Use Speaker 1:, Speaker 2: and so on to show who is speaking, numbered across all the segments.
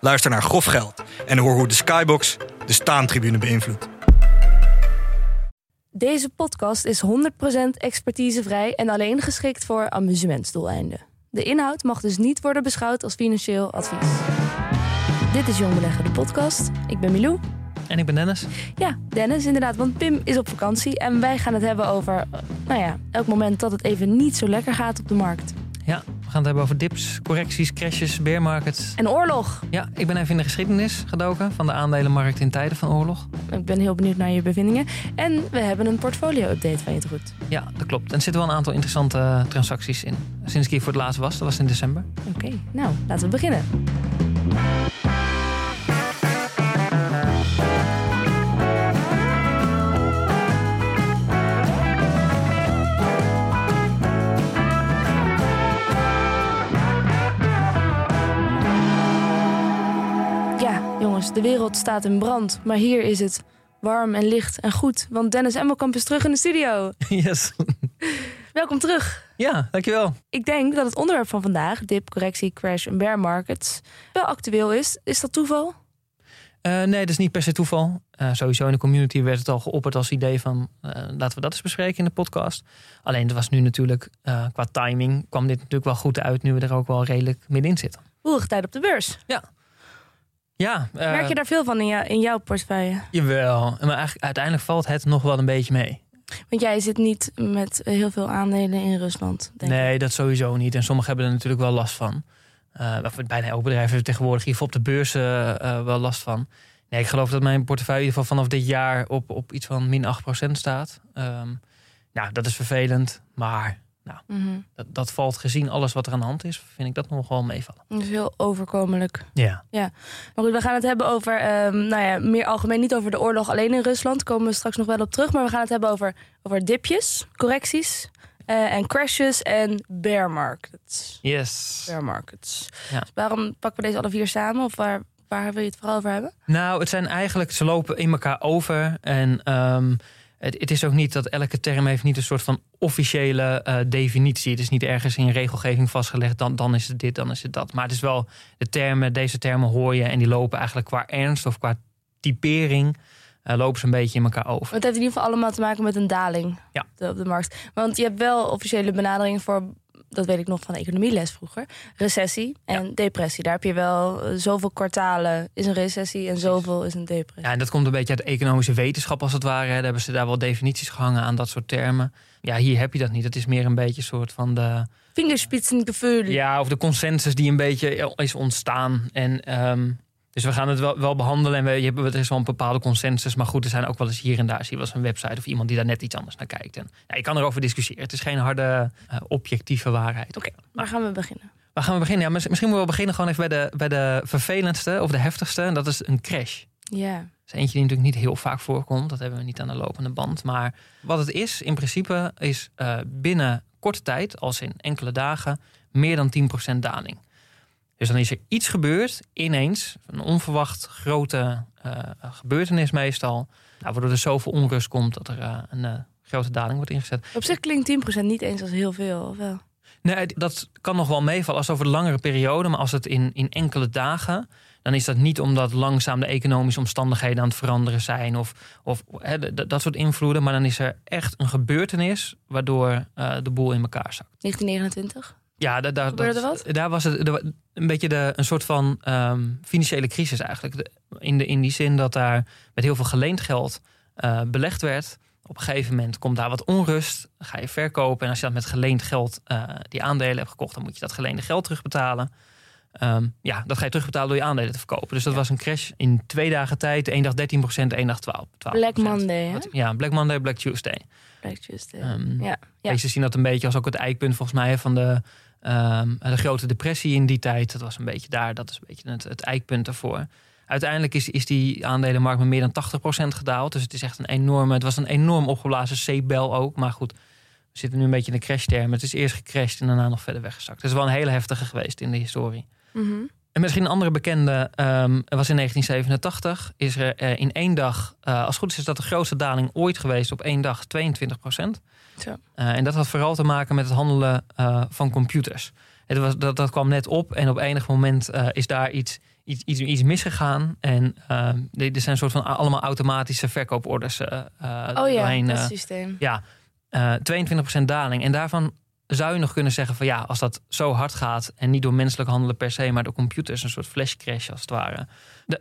Speaker 1: Luister naar Grof Geld en hoor hoe de Skybox de staantribune beïnvloedt.
Speaker 2: Deze podcast is 100% expertisevrij en alleen geschikt voor amusementsdoeleinden. De inhoud mag dus niet worden beschouwd als financieel advies. Dit is Jong Beleggen, de podcast. Ik ben Milou.
Speaker 3: En ik ben Dennis.
Speaker 2: Ja, Dennis, inderdaad, want Pim is op vakantie en wij gaan het hebben over, eh, nou ja, elk moment dat het even niet zo lekker gaat op de markt.
Speaker 3: Ja, gaan het hebben over dips, correcties, crashes, bear markets.
Speaker 2: En oorlog.
Speaker 3: Ja, ik ben even in de geschiedenis gedoken van de aandelenmarkt in tijden van oorlog.
Speaker 2: Ik ben heel benieuwd naar je bevindingen. En we hebben een portfolio-update van je te goed.
Speaker 3: Ja, dat klopt. En er zitten wel een aantal interessante eh, transacties in. Sinds ik hier voor het laatst was, dat was in december.
Speaker 2: Oké, nou, laten we beginnen. De wereld staat in brand. Maar hier is het warm en licht en goed. Want Dennis Emmelkamp is terug in de studio.
Speaker 3: Yes.
Speaker 2: Welkom terug.
Speaker 3: Ja, dankjewel.
Speaker 2: Ik denk dat het onderwerp van vandaag, dip, correctie, crash en bear markets, wel actueel is. Is dat toeval?
Speaker 3: Eh, nee, dat is niet per se toeval. Eh, sowieso in de community werd het al geopperd als idee van... eh, laten we dat eens bespreken in de podcast. Alleen het was nu natuurlijk, qua timing... kwam dit natuurlijk wel goed uit... nu we er ook wel redelijk middenin zitten.
Speaker 2: Boerige tijd op de beurs.
Speaker 3: Ja, eh,
Speaker 2: Merk je daar veel van in, jou, in jouw portefeuille?
Speaker 3: Jawel, maar eigenlijk, uiteindelijk valt het nog wel een beetje mee.
Speaker 2: Want jij zit niet met heel veel aandelen in Rusland. Denk ik.
Speaker 3: Nee, dat sowieso niet. En sommigen hebben er natuurlijk wel last van. Eh of bijna elk bedrijf heeft tegenwoordig geval op de beurs eh, eh, wel last van. Nee, ik geloof dat mijn portefeuille in ieder geval vanaf dit jaar op, op iets van min 8% staat. Ehm nou, dat is vervelend. Maar nou,
Speaker 2: Mhm.
Speaker 3: dat, dat valt gezien alles wat er aan de hand is, vind ik dat nog wel meevallen.
Speaker 2: Dat is heel overkomelijk.
Speaker 3: Ja.
Speaker 2: Maar goed, we gaan het hebben over, ehm, nou ja, meer algemeen niet over de oorlog alleen in Rusland. Komen we straks nog wel op terug. Maar we gaan het hebben over, over dipjes, correcties eh, en crashes en bear markets.
Speaker 3: Yes.
Speaker 2: Bear markets.
Speaker 3: Ja.
Speaker 2: Dus waarom pakken we deze alle vier samen? Of waar, waar wil je het vooral over hebben?
Speaker 3: Nou, het zijn eigenlijk, ze lopen in elkaar over. En ehm, het, het is ook niet dat elke term heeft niet een soort van officiële eh, definitie. Het is niet ergens in regelgeving vastgelegd, dan, dan is het dit, dan is het dat. Maar het is wel, de termen, deze termen hoor je en die lopen eigenlijk qua ernst of qua typering, eh, lopen ze een beetje in elkaar over.
Speaker 2: Het heeft in ieder geval allemaal te maken met een daling
Speaker 3: Ja.
Speaker 2: op, de, op de markt. Want je hebt wel officiële benaderingen voor, dat weet ik nog van de economieles vroeger, recessie en depressie. Daar heb je wel eh, zoveel kwartalen is een recessie en zoveel is een depressie.
Speaker 3: Ja, en dat komt een beetje uit de economische wetenschap als het ware. hè. Daar hebben ze daar wel definities gehangen aan dat soort termen. Ja, hier heb je dat niet. Het is meer een beetje een soort van de...
Speaker 2: Vingerspitsengevoel.
Speaker 3: Ja, of de consensus die een beetje is ontstaan. En, ehm, dus we gaan het wel, wel behandelen. En we, je er is wel een bepaalde consensus. Maar goed, er zijn ook wel eens hier en daar zie je wel eens een website of iemand die daar net iets anders naar kijkt. En, ja, je kan erover discussiëren. Het is geen harde, eh, objectieve waarheid.
Speaker 2: Oké, waar gaan we beginnen?
Speaker 3: Waar gaan we beginnen? Ja, mis- misschien moeten we beginnen gewoon even bij de, bij de vervelendste of de heftigste. En dat is een crash.
Speaker 2: Ja.
Speaker 3: Dat is eentje die natuurlijk niet heel vaak voorkomt. Dat hebben we niet aan de lopende band. Maar wat het is, in principe, is eh, binnen korte tijd, als in enkele dagen, meer dan 10% daling. Dus dan is er iets gebeurd, ineens, een onverwacht grote eh, gebeurtenis meestal, nou, waardoor er zoveel onrust komt dat er eh, een eh, grote daling wordt ingezet.
Speaker 2: Op zich klinkt 10% niet eens als heel veel, of wel?
Speaker 3: Nee, dat kan nog wel meevallen als over de langere periode. Maar als het in, in enkele dagen. dan is dat niet omdat langzaam de economische omstandigheden aan het veranderen zijn. of, of dat soort invloeden. Maar dan is er echt een gebeurtenis. waardoor de boel in elkaar zakt.
Speaker 2: 1929?
Speaker 3: Ja, da, da,
Speaker 2: Gebeurde
Speaker 3: dat, daar was het een beetje de, een soort van ehm, financiële crisis eigenlijk. De- in, de, in die zin dat daar met heel veel geleend geld eh, belegd werd. Op een gegeven moment komt daar wat onrust. Dan ga je verkopen. En als je dat met geleend geld eh, die aandelen hebt gekocht, dan moet je dat geleende geld terugbetalen. Ehm, ja, dat ga je terugbetalen door je aandelen te verkopen. Dus dat
Speaker 2: Ja.
Speaker 3: was een crash in twee dagen tijd. Eén dag 13 procent, één dag 12. 12
Speaker 2: Black Monday?
Speaker 3: Ja, Black Monday, Black Tuesday.
Speaker 2: Black Tuesday.
Speaker 3: Ehm,
Speaker 2: ja. Ja.
Speaker 3: Deze zien dat een beetje als ook het eikpunt volgens mij van de, ehm, de grote depressie in die tijd. Dat was een beetje daar, dat is een beetje het, het eikpunt ervoor. Uiteindelijk is, is die aandelenmarkt met meer dan 80% gedaald. Dus het is echt een enorme. Het was een enorm opgeblazen C-bel ook. Maar goed, we zitten nu een beetje in de crashterm. Het is eerst gecrashed en daarna nog verder weggezakt. Het is wel een hele heftige geweest in de historie.
Speaker 2: Mhm.
Speaker 3: En misschien een andere bekende ehm, was in 1987. Is er eh, in één dag, eh, als het goed is, is dat de grootste daling ooit geweest op één dag, 22 procent.
Speaker 2: Zo.
Speaker 3: en dat had vooral te maken met het handelen eh, van computers. Het was, dat, dat kwam net op en op enig moment eh, is daar iets, iets, iets, iets misgegaan. En er zijn een soort van allemaal automatische verkooporders eh, eh,
Speaker 2: Oh ja,
Speaker 3: doorheen,
Speaker 2: dat
Speaker 3: eh,
Speaker 2: systeem.
Speaker 3: ja, eh 22% daling. En daarvan zou je nog kunnen zeggen van ja, als dat zo hard gaat en niet door menselijk handelen per se, maar door computers, een soort flash crash als het ware,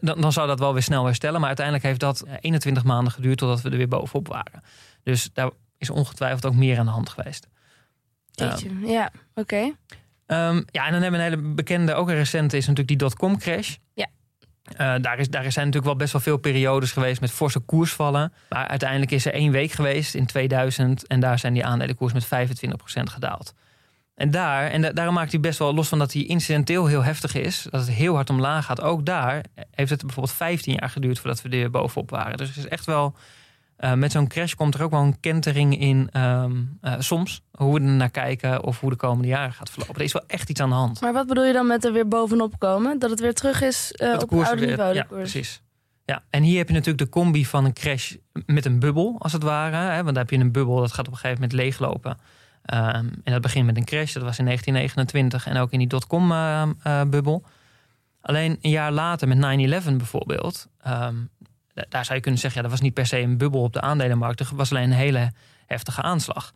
Speaker 3: dan, dan zou dat wel weer snel herstellen. Maar uiteindelijk heeft dat eh, 21 maanden geduurd totdat we er weer bovenop waren. Dus daar is ongetwijfeld ook meer aan de hand geweest.
Speaker 2: Jeetje. Ja, oké.
Speaker 3: Ehm, ja, en dan hebben we een hele bekende, ook een recente, is natuurlijk die dotcom crash.
Speaker 2: Ja.
Speaker 3: Eh, daar, is, daar zijn natuurlijk wel best wel veel periodes geweest met forse koersvallen. Maar uiteindelijk is er één week geweest in 2000 en daar zijn die aandelenkoers met 25% gedaald. En daar, en da- daarom maakt hij best wel los van dat hij incidenteel heel heftig is, dat het heel hard omlaag gaat. Ook daar heeft het bijvoorbeeld 15 jaar geduurd voordat we er bovenop waren. Dus het is echt wel, eh, met zo'n crash komt er ook wel een kentering in ehm, eh, soms. Hoe we er naar kijken of hoe de komende jaren gaat verlopen. Er is wel echt iets aan de hand.
Speaker 2: Maar wat bedoel je dan met er weer bovenop komen? Dat het weer terug is eh, op het oude niveau?
Speaker 3: Ja,
Speaker 2: koers?
Speaker 3: precies. Ja, en hier heb je natuurlijk de combi van een crash met een bubbel, als het ware. Hè? Want dan heb je een bubbel, dat gaat op een gegeven moment leeglopen. Ehm, en dat begint met een crash, dat was in 1929 en ook in die dotcom-bubbel. Alleen een jaar later met 9-11 bijvoorbeeld, ehm, daar zou je kunnen zeggen, ja, dat was niet per se een bubbel op de aandelenmarkt. Er was alleen een hele heftige aanslag.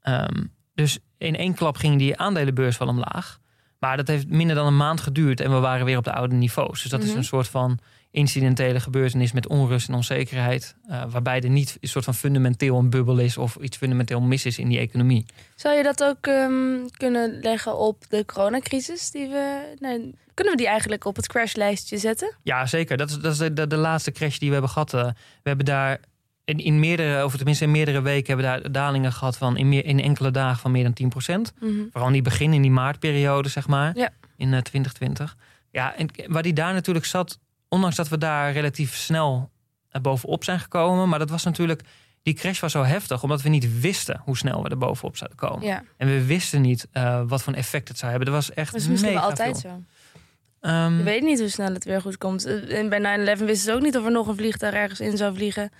Speaker 3: Ehm, dus in één klap ging die aandelenbeurs wel omlaag. Maar dat heeft minder dan een maand geduurd en we waren weer op de oude niveaus. Dus dat is
Speaker 2: Mhm.
Speaker 3: een soort van incidentele gebeurtenis met onrust en onzekerheid. eh, waarbij er niet een soort van fundamenteel een bubbel is of iets fundamenteel mis is in die economie.
Speaker 2: Zou je dat ook ehm, kunnen leggen op de coronacrisis? Die we, kunnen we die eigenlijk op het crashlijstje zetten?
Speaker 3: Ja, zeker. Dat is, dat is de, de, de laatste crash die we hebben gehad. eh. we hebben daar in, in meerdere, of tenminste in meerdere weken, hebben we daar dalingen gehad van in, meer, in enkele dagen van meer dan 10%.
Speaker 2: Mhm.
Speaker 3: Vooral in die begin, in die maartperiode, zeg maar.
Speaker 2: Ja.
Speaker 3: In eh, 2020. Ja, en waar die daar natuurlijk zat, ondanks dat we daar relatief snel eh, bovenop zijn gekomen. Maar dat was natuurlijk, die crash was zo heftig, omdat we niet wisten hoe snel we er bovenop zouden komen.
Speaker 2: Ja,
Speaker 3: En we wisten niet eh, wat voor effect het zou hebben. Er was echt
Speaker 2: dat is misschien
Speaker 3: mega
Speaker 2: altijd
Speaker 3: veel.
Speaker 2: zo.
Speaker 3: Ehm,
Speaker 2: Je weet niet hoe snel het weer goed komt. Eh, En bij 9-11 wisten ze ook niet of er nog een vliegtuig ergens in zou vliegen.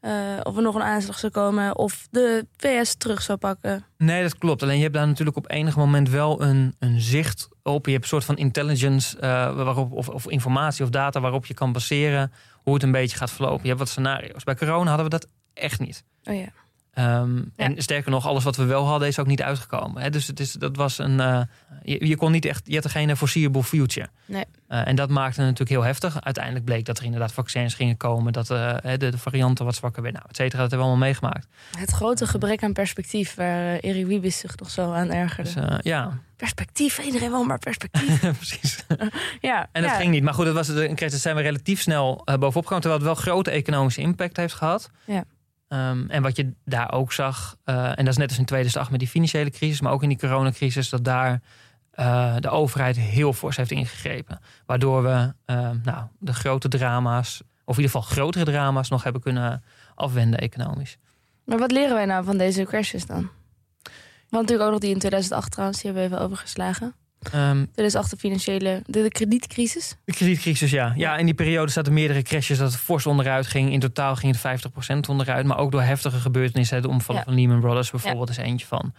Speaker 2: Eh, of er nog een aanslag zou komen. Of de VS terug zou pakken.
Speaker 3: Nee, dat klopt. Alleen je hebt daar natuurlijk op enig moment wel een, een zicht op. Je hebt een soort van intelligence uh, waarop, of, of, informatie of data waarop je kan baseren hoe het een beetje gaat verlopen. Je hebt wat scenario's. Bij corona hadden we dat echt niet.
Speaker 2: Oh ja.
Speaker 3: Um, ja. En sterker nog, alles wat we wel hadden is ook niet uitgekomen. Hè? Dus het is, dat was een. Uh, je, je, kon niet echt. Je had er geen foreseeable future.
Speaker 2: Nee.
Speaker 3: Uh, en dat maakte het natuurlijk heel heftig. Uiteindelijk bleek dat er inderdaad vaccins gingen komen. Dat uh, de, de, varianten wat zwakker werden. Nou, et cetera. Dat hebben we allemaal meegemaakt.
Speaker 2: Het grote gebrek aan perspectief waar Erik Wiebes zich nog zo aan ergerde.
Speaker 3: Dus, ja.
Speaker 2: Perspectief, iedereen wil maar perspectief.
Speaker 3: Precies.
Speaker 2: ja,
Speaker 3: en dat
Speaker 2: ja.
Speaker 3: ging niet. Maar goed, dat was een crisis. zijn we relatief snel bovenop gekomen. Terwijl het wel grote economische impact heeft gehad.
Speaker 2: Ja.
Speaker 3: Um, en wat je daar ook zag, uh, en dat is net als in 2008 met die financiële crisis, maar ook in die coronacrisis, dat daar uh, de overheid heel fors heeft ingegrepen. Waardoor we uh, nou, de grote drama's, of in ieder geval grotere drama's, nog hebben kunnen afwenden economisch.
Speaker 2: Maar wat leren wij nou van deze crashes dan? Want natuurlijk ook nog die in 2008 trouwens, die hebben we even overgeslagen.
Speaker 3: Um,
Speaker 2: 2008 de financiële, de, de kredietcrisis.
Speaker 3: De kredietcrisis, ja. Ja, in die periode zaten meerdere crashes dat het fors onderuit ging. In totaal ging het 50% onderuit. Maar ook door heftige gebeurtenissen. De omval ja. van Lehman Brothers bijvoorbeeld ja. is eentje van.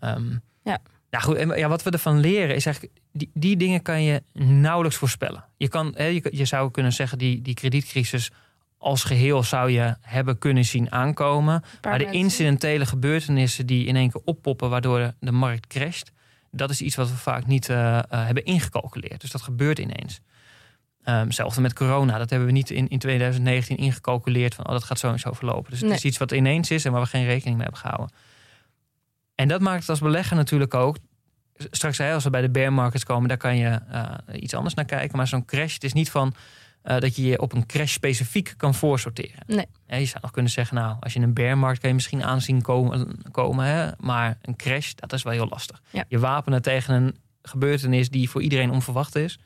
Speaker 3: Um,
Speaker 2: ja.
Speaker 3: Nou goed, en ja, wat we ervan leren is eigenlijk... Die, die dingen kan je nauwelijks voorspellen. Je, kan, hè, je, je zou kunnen zeggen, die, die kredietcrisis als geheel zou je hebben kunnen zien aankomen. Maar de incidentele gebeurtenissen die in één keer oppoppen... waardoor de markt crasht... dat is iets wat we vaak niet uh, uh, hebben ingecalculeerd. Dus dat gebeurt ineens. Um, zelfs met corona, dat hebben we niet in, in 2019 ingecalculeerd... van oh, dat gaat zo en zo verlopen. Dus het is iets wat ineens is en waar we geen rekening mee hebben gehouden. En dat maakt het als belegger natuurlijk ook... straks als we bij de bear markets komen... daar kan je uh, iets anders naar kijken. Maar zo'n crash, het is niet van... Uh, dat je je op een crash specifiek kan voorsorteren.
Speaker 2: Nee.
Speaker 3: Ja, je zou nog kunnen zeggen, nou, als je in een bearmarkt kan je misschien aanzien komen, komen hè? maar een crash, dat is wel heel lastig.
Speaker 2: Ja.
Speaker 3: Je wapenen tegen een gebeurtenis die voor iedereen onverwacht is.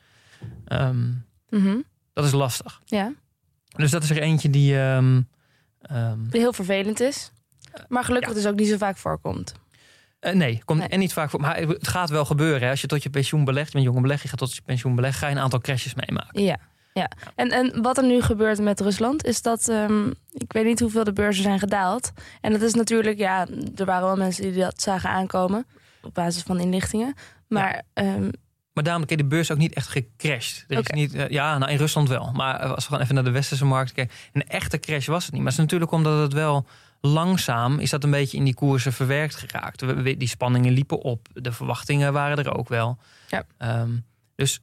Speaker 3: Um,
Speaker 2: mm -hmm.
Speaker 3: Dat is lastig.
Speaker 2: Ja,
Speaker 3: Dus dat is er eentje die. ehm, ehm,
Speaker 2: die heel vervelend is. Maar gelukkig dus ook niet zo vaak voorkomt.
Speaker 3: eh, nee, komt
Speaker 2: Nee.
Speaker 3: en niet vaak voor. Maar het gaat wel gebeuren. Hè. Als je tot je pensioen belegt, je bent jonge belegger, je gaat tot je pensioen beleggen, ga je een aantal crashes meemaken.
Speaker 2: Ja. Ja. En, en wat er nu gebeurt met Rusland is dat ehm, ik weet niet hoeveel de beurzen zijn gedaald. En dat is natuurlijk, ja, er waren wel mensen die dat zagen aankomen op basis van inlichtingen. Maar ehm,
Speaker 3: Maar daarom kijk, de beurs is ook niet echt gecrashed. Er is niet, eh, ja, nou in Rusland wel. Maar als we gewoon even naar de westerse markt kijken. Een echte crash was het niet. Maar het is natuurlijk omdat het wel langzaam is dat een beetje in die koersen verwerkt geraakt. We- we- Die spanningen liepen op. De verwachtingen waren er ook wel.
Speaker 2: Ja.
Speaker 3: Ehm, dus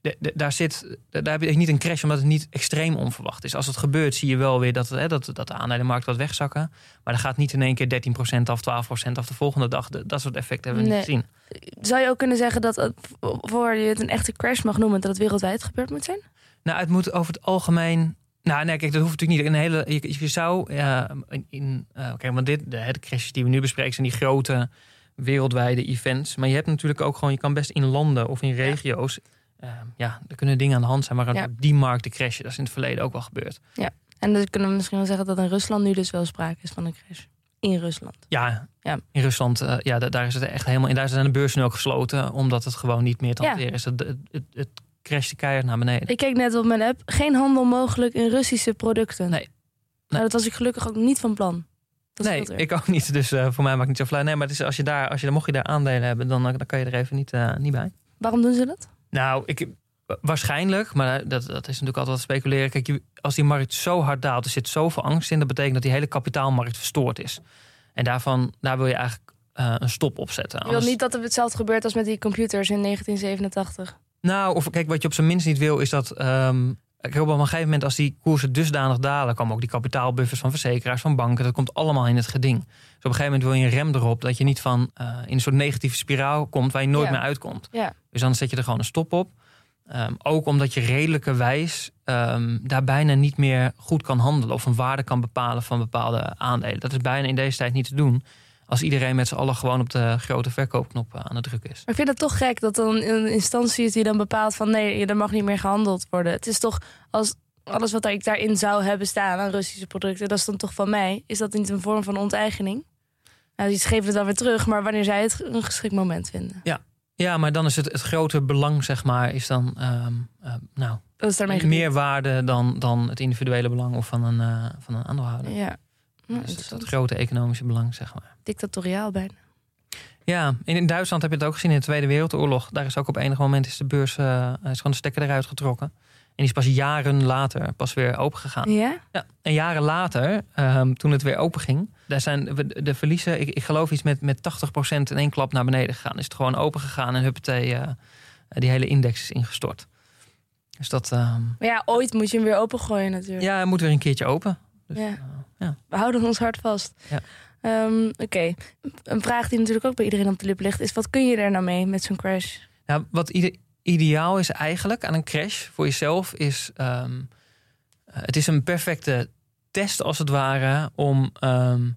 Speaker 3: de- de- daar, zit, daar heb je niet een crash omdat het niet extreem onverwacht is. Als het gebeurt zie je wel weer dat, hè, dat, dat de aandelenmarkt wat wegzakken. Maar dan gaat niet in één keer 13% af, 12% af de volgende dag. De- Dat soort effecten hebben we
Speaker 2: Nee.
Speaker 3: niet gezien.
Speaker 2: zou je ook kunnen zeggen dat het, voor je het een echte crash mag noemen, dat het wereldwijd gebeurd moet zijn?
Speaker 3: Nou, het moet over het algemeen. Nou, nee, kijk, dat hoeft natuurlijk niet. Een hele, je, je zou. ja, in, in, eh, kijk, want dit, de, de crashes die we nu bespreken zijn die grote wereldwijde events. Maar je hebt natuurlijk ook gewoon. Je kan best in landen of in regio's. Ja, er kunnen dingen aan de hand zijn. Maar
Speaker 2: Ja.
Speaker 3: die markten crashen. Dat is in het verleden ook wel gebeurd.
Speaker 2: En dan kunnen we misschien wel zeggen dat in Rusland nu dus wel sprake is van een crash. In Rusland.
Speaker 3: Ja,
Speaker 2: Ja.
Speaker 3: in Rusland. eh, ja, da- daar is het echt helemaal. En daar zijn de beurzen ook gesloten. Omdat het gewoon niet meer te
Speaker 2: Ja.
Speaker 3: hanteren is. Het, het, het, het crashte keihard naar beneden.
Speaker 2: Ik keek net op mijn app. Geen handel mogelijk in Russische producten.
Speaker 3: Nee.
Speaker 2: Nou, dat was ik gelukkig ook niet van plan. Dat
Speaker 3: nee, ik ook niet. Dus eh, voor mij maakt het niet zo flauw. Nee, maar het is, als je daar, als je, mocht je daar aandelen hebben, dan, eh, dan kan je er even niet, niet bij.
Speaker 2: Waarom doen ze dat?
Speaker 3: Nou, ik, waarschijnlijk, maar dat, dat is natuurlijk altijd wat speculeren. Kijk, als die markt zo hard daalt, er zit zoveel angst in, dat betekent dat die hele kapitaalmarkt verstoord is. En daarvan, daar wil je eigenlijk eh, een stop op zetten.
Speaker 2: Je wil
Speaker 3: Anders-
Speaker 2: niet dat er hetzelfde gebeurt als met die computers in 1987.
Speaker 3: Nou, of kijk, wat je op zijn minst niet wil, is dat. Ehm kijk, op een gegeven moment, als die koersen dusdanig dalen, komen ook die kapitaalbuffers van verzekeraars, van banken. Dat komt allemaal in het geding. Dus op een gegeven moment wil je een rem erop, dat je niet van eh, in een soort negatieve spiraal komt waar je nooit
Speaker 2: Ja.
Speaker 3: meer uitkomt.
Speaker 2: Ja.
Speaker 3: Dus dan zet je er gewoon een stop op. Ehm, ook omdat je redelijkerwijs ehm daar bijna niet meer goed kan handelen of een waarde kan bepalen van bepaalde aandelen. Dat is bijna in deze tijd niet te doen. Als iedereen met z'n allen gewoon op de grote verkoopknop eh, aan het drukken is.
Speaker 2: Maar ik vind het toch gek dat dan een instantie is die dan bepaalt van nee, er mag niet meer gehandeld worden. Het is toch als alles wat ik daarin zou hebben staan aan Russische producten, dat is dan toch van mij. Is dat niet een vorm van onteigening? Nou, die geven het dan weer terug, maar wanneer zij het een geschikt moment vinden.
Speaker 3: Ja, maar dan is het, het grote belang, zeg maar, is dan ehm, eh, nou,
Speaker 2: Dat is daarmee
Speaker 3: meer waarde dan, dan het individuele belang of van een, eh, van een aandeelhouder.
Speaker 2: Ja. Ja,
Speaker 3: Dus het grote economische belang, zeg maar.
Speaker 2: Dictatoriaal bijna.
Speaker 3: Ja, in, Duitsland heb je het ook gezien in de Tweede Wereldoorlog. Daar is ook op enig moment is de beurs eh, is gewoon de stekker eruit getrokken. En die is pas jaren later pas weer opengegaan.
Speaker 2: Ja?
Speaker 3: Ja, en jaren later, ehm, toen het weer open ging, daar zijn de verliezen, ik, ik geloof iets met, met 80% in één klap naar beneden gegaan. Is het gewoon open gegaan en huppatee, eh die hele index is ingestort. Dus dat, ehm,
Speaker 2: Maar ja, ooit moet je hem weer opengooien natuurlijk.
Speaker 3: ja, het moet weer een keertje open. Dus,
Speaker 2: Ja.
Speaker 3: eh, ja.
Speaker 2: We houden ons hart vast.
Speaker 3: Ja.
Speaker 2: Ehm, Oké, een vraag die natuurlijk ook bij iedereen op de lip ligt... is wat kun je er nou mee met zo'n crash?
Speaker 3: Nou, wat ide- ideaal is eigenlijk aan een crash voor jezelf is... ehm, eh, het is een perfecte test als het ware om... ehm,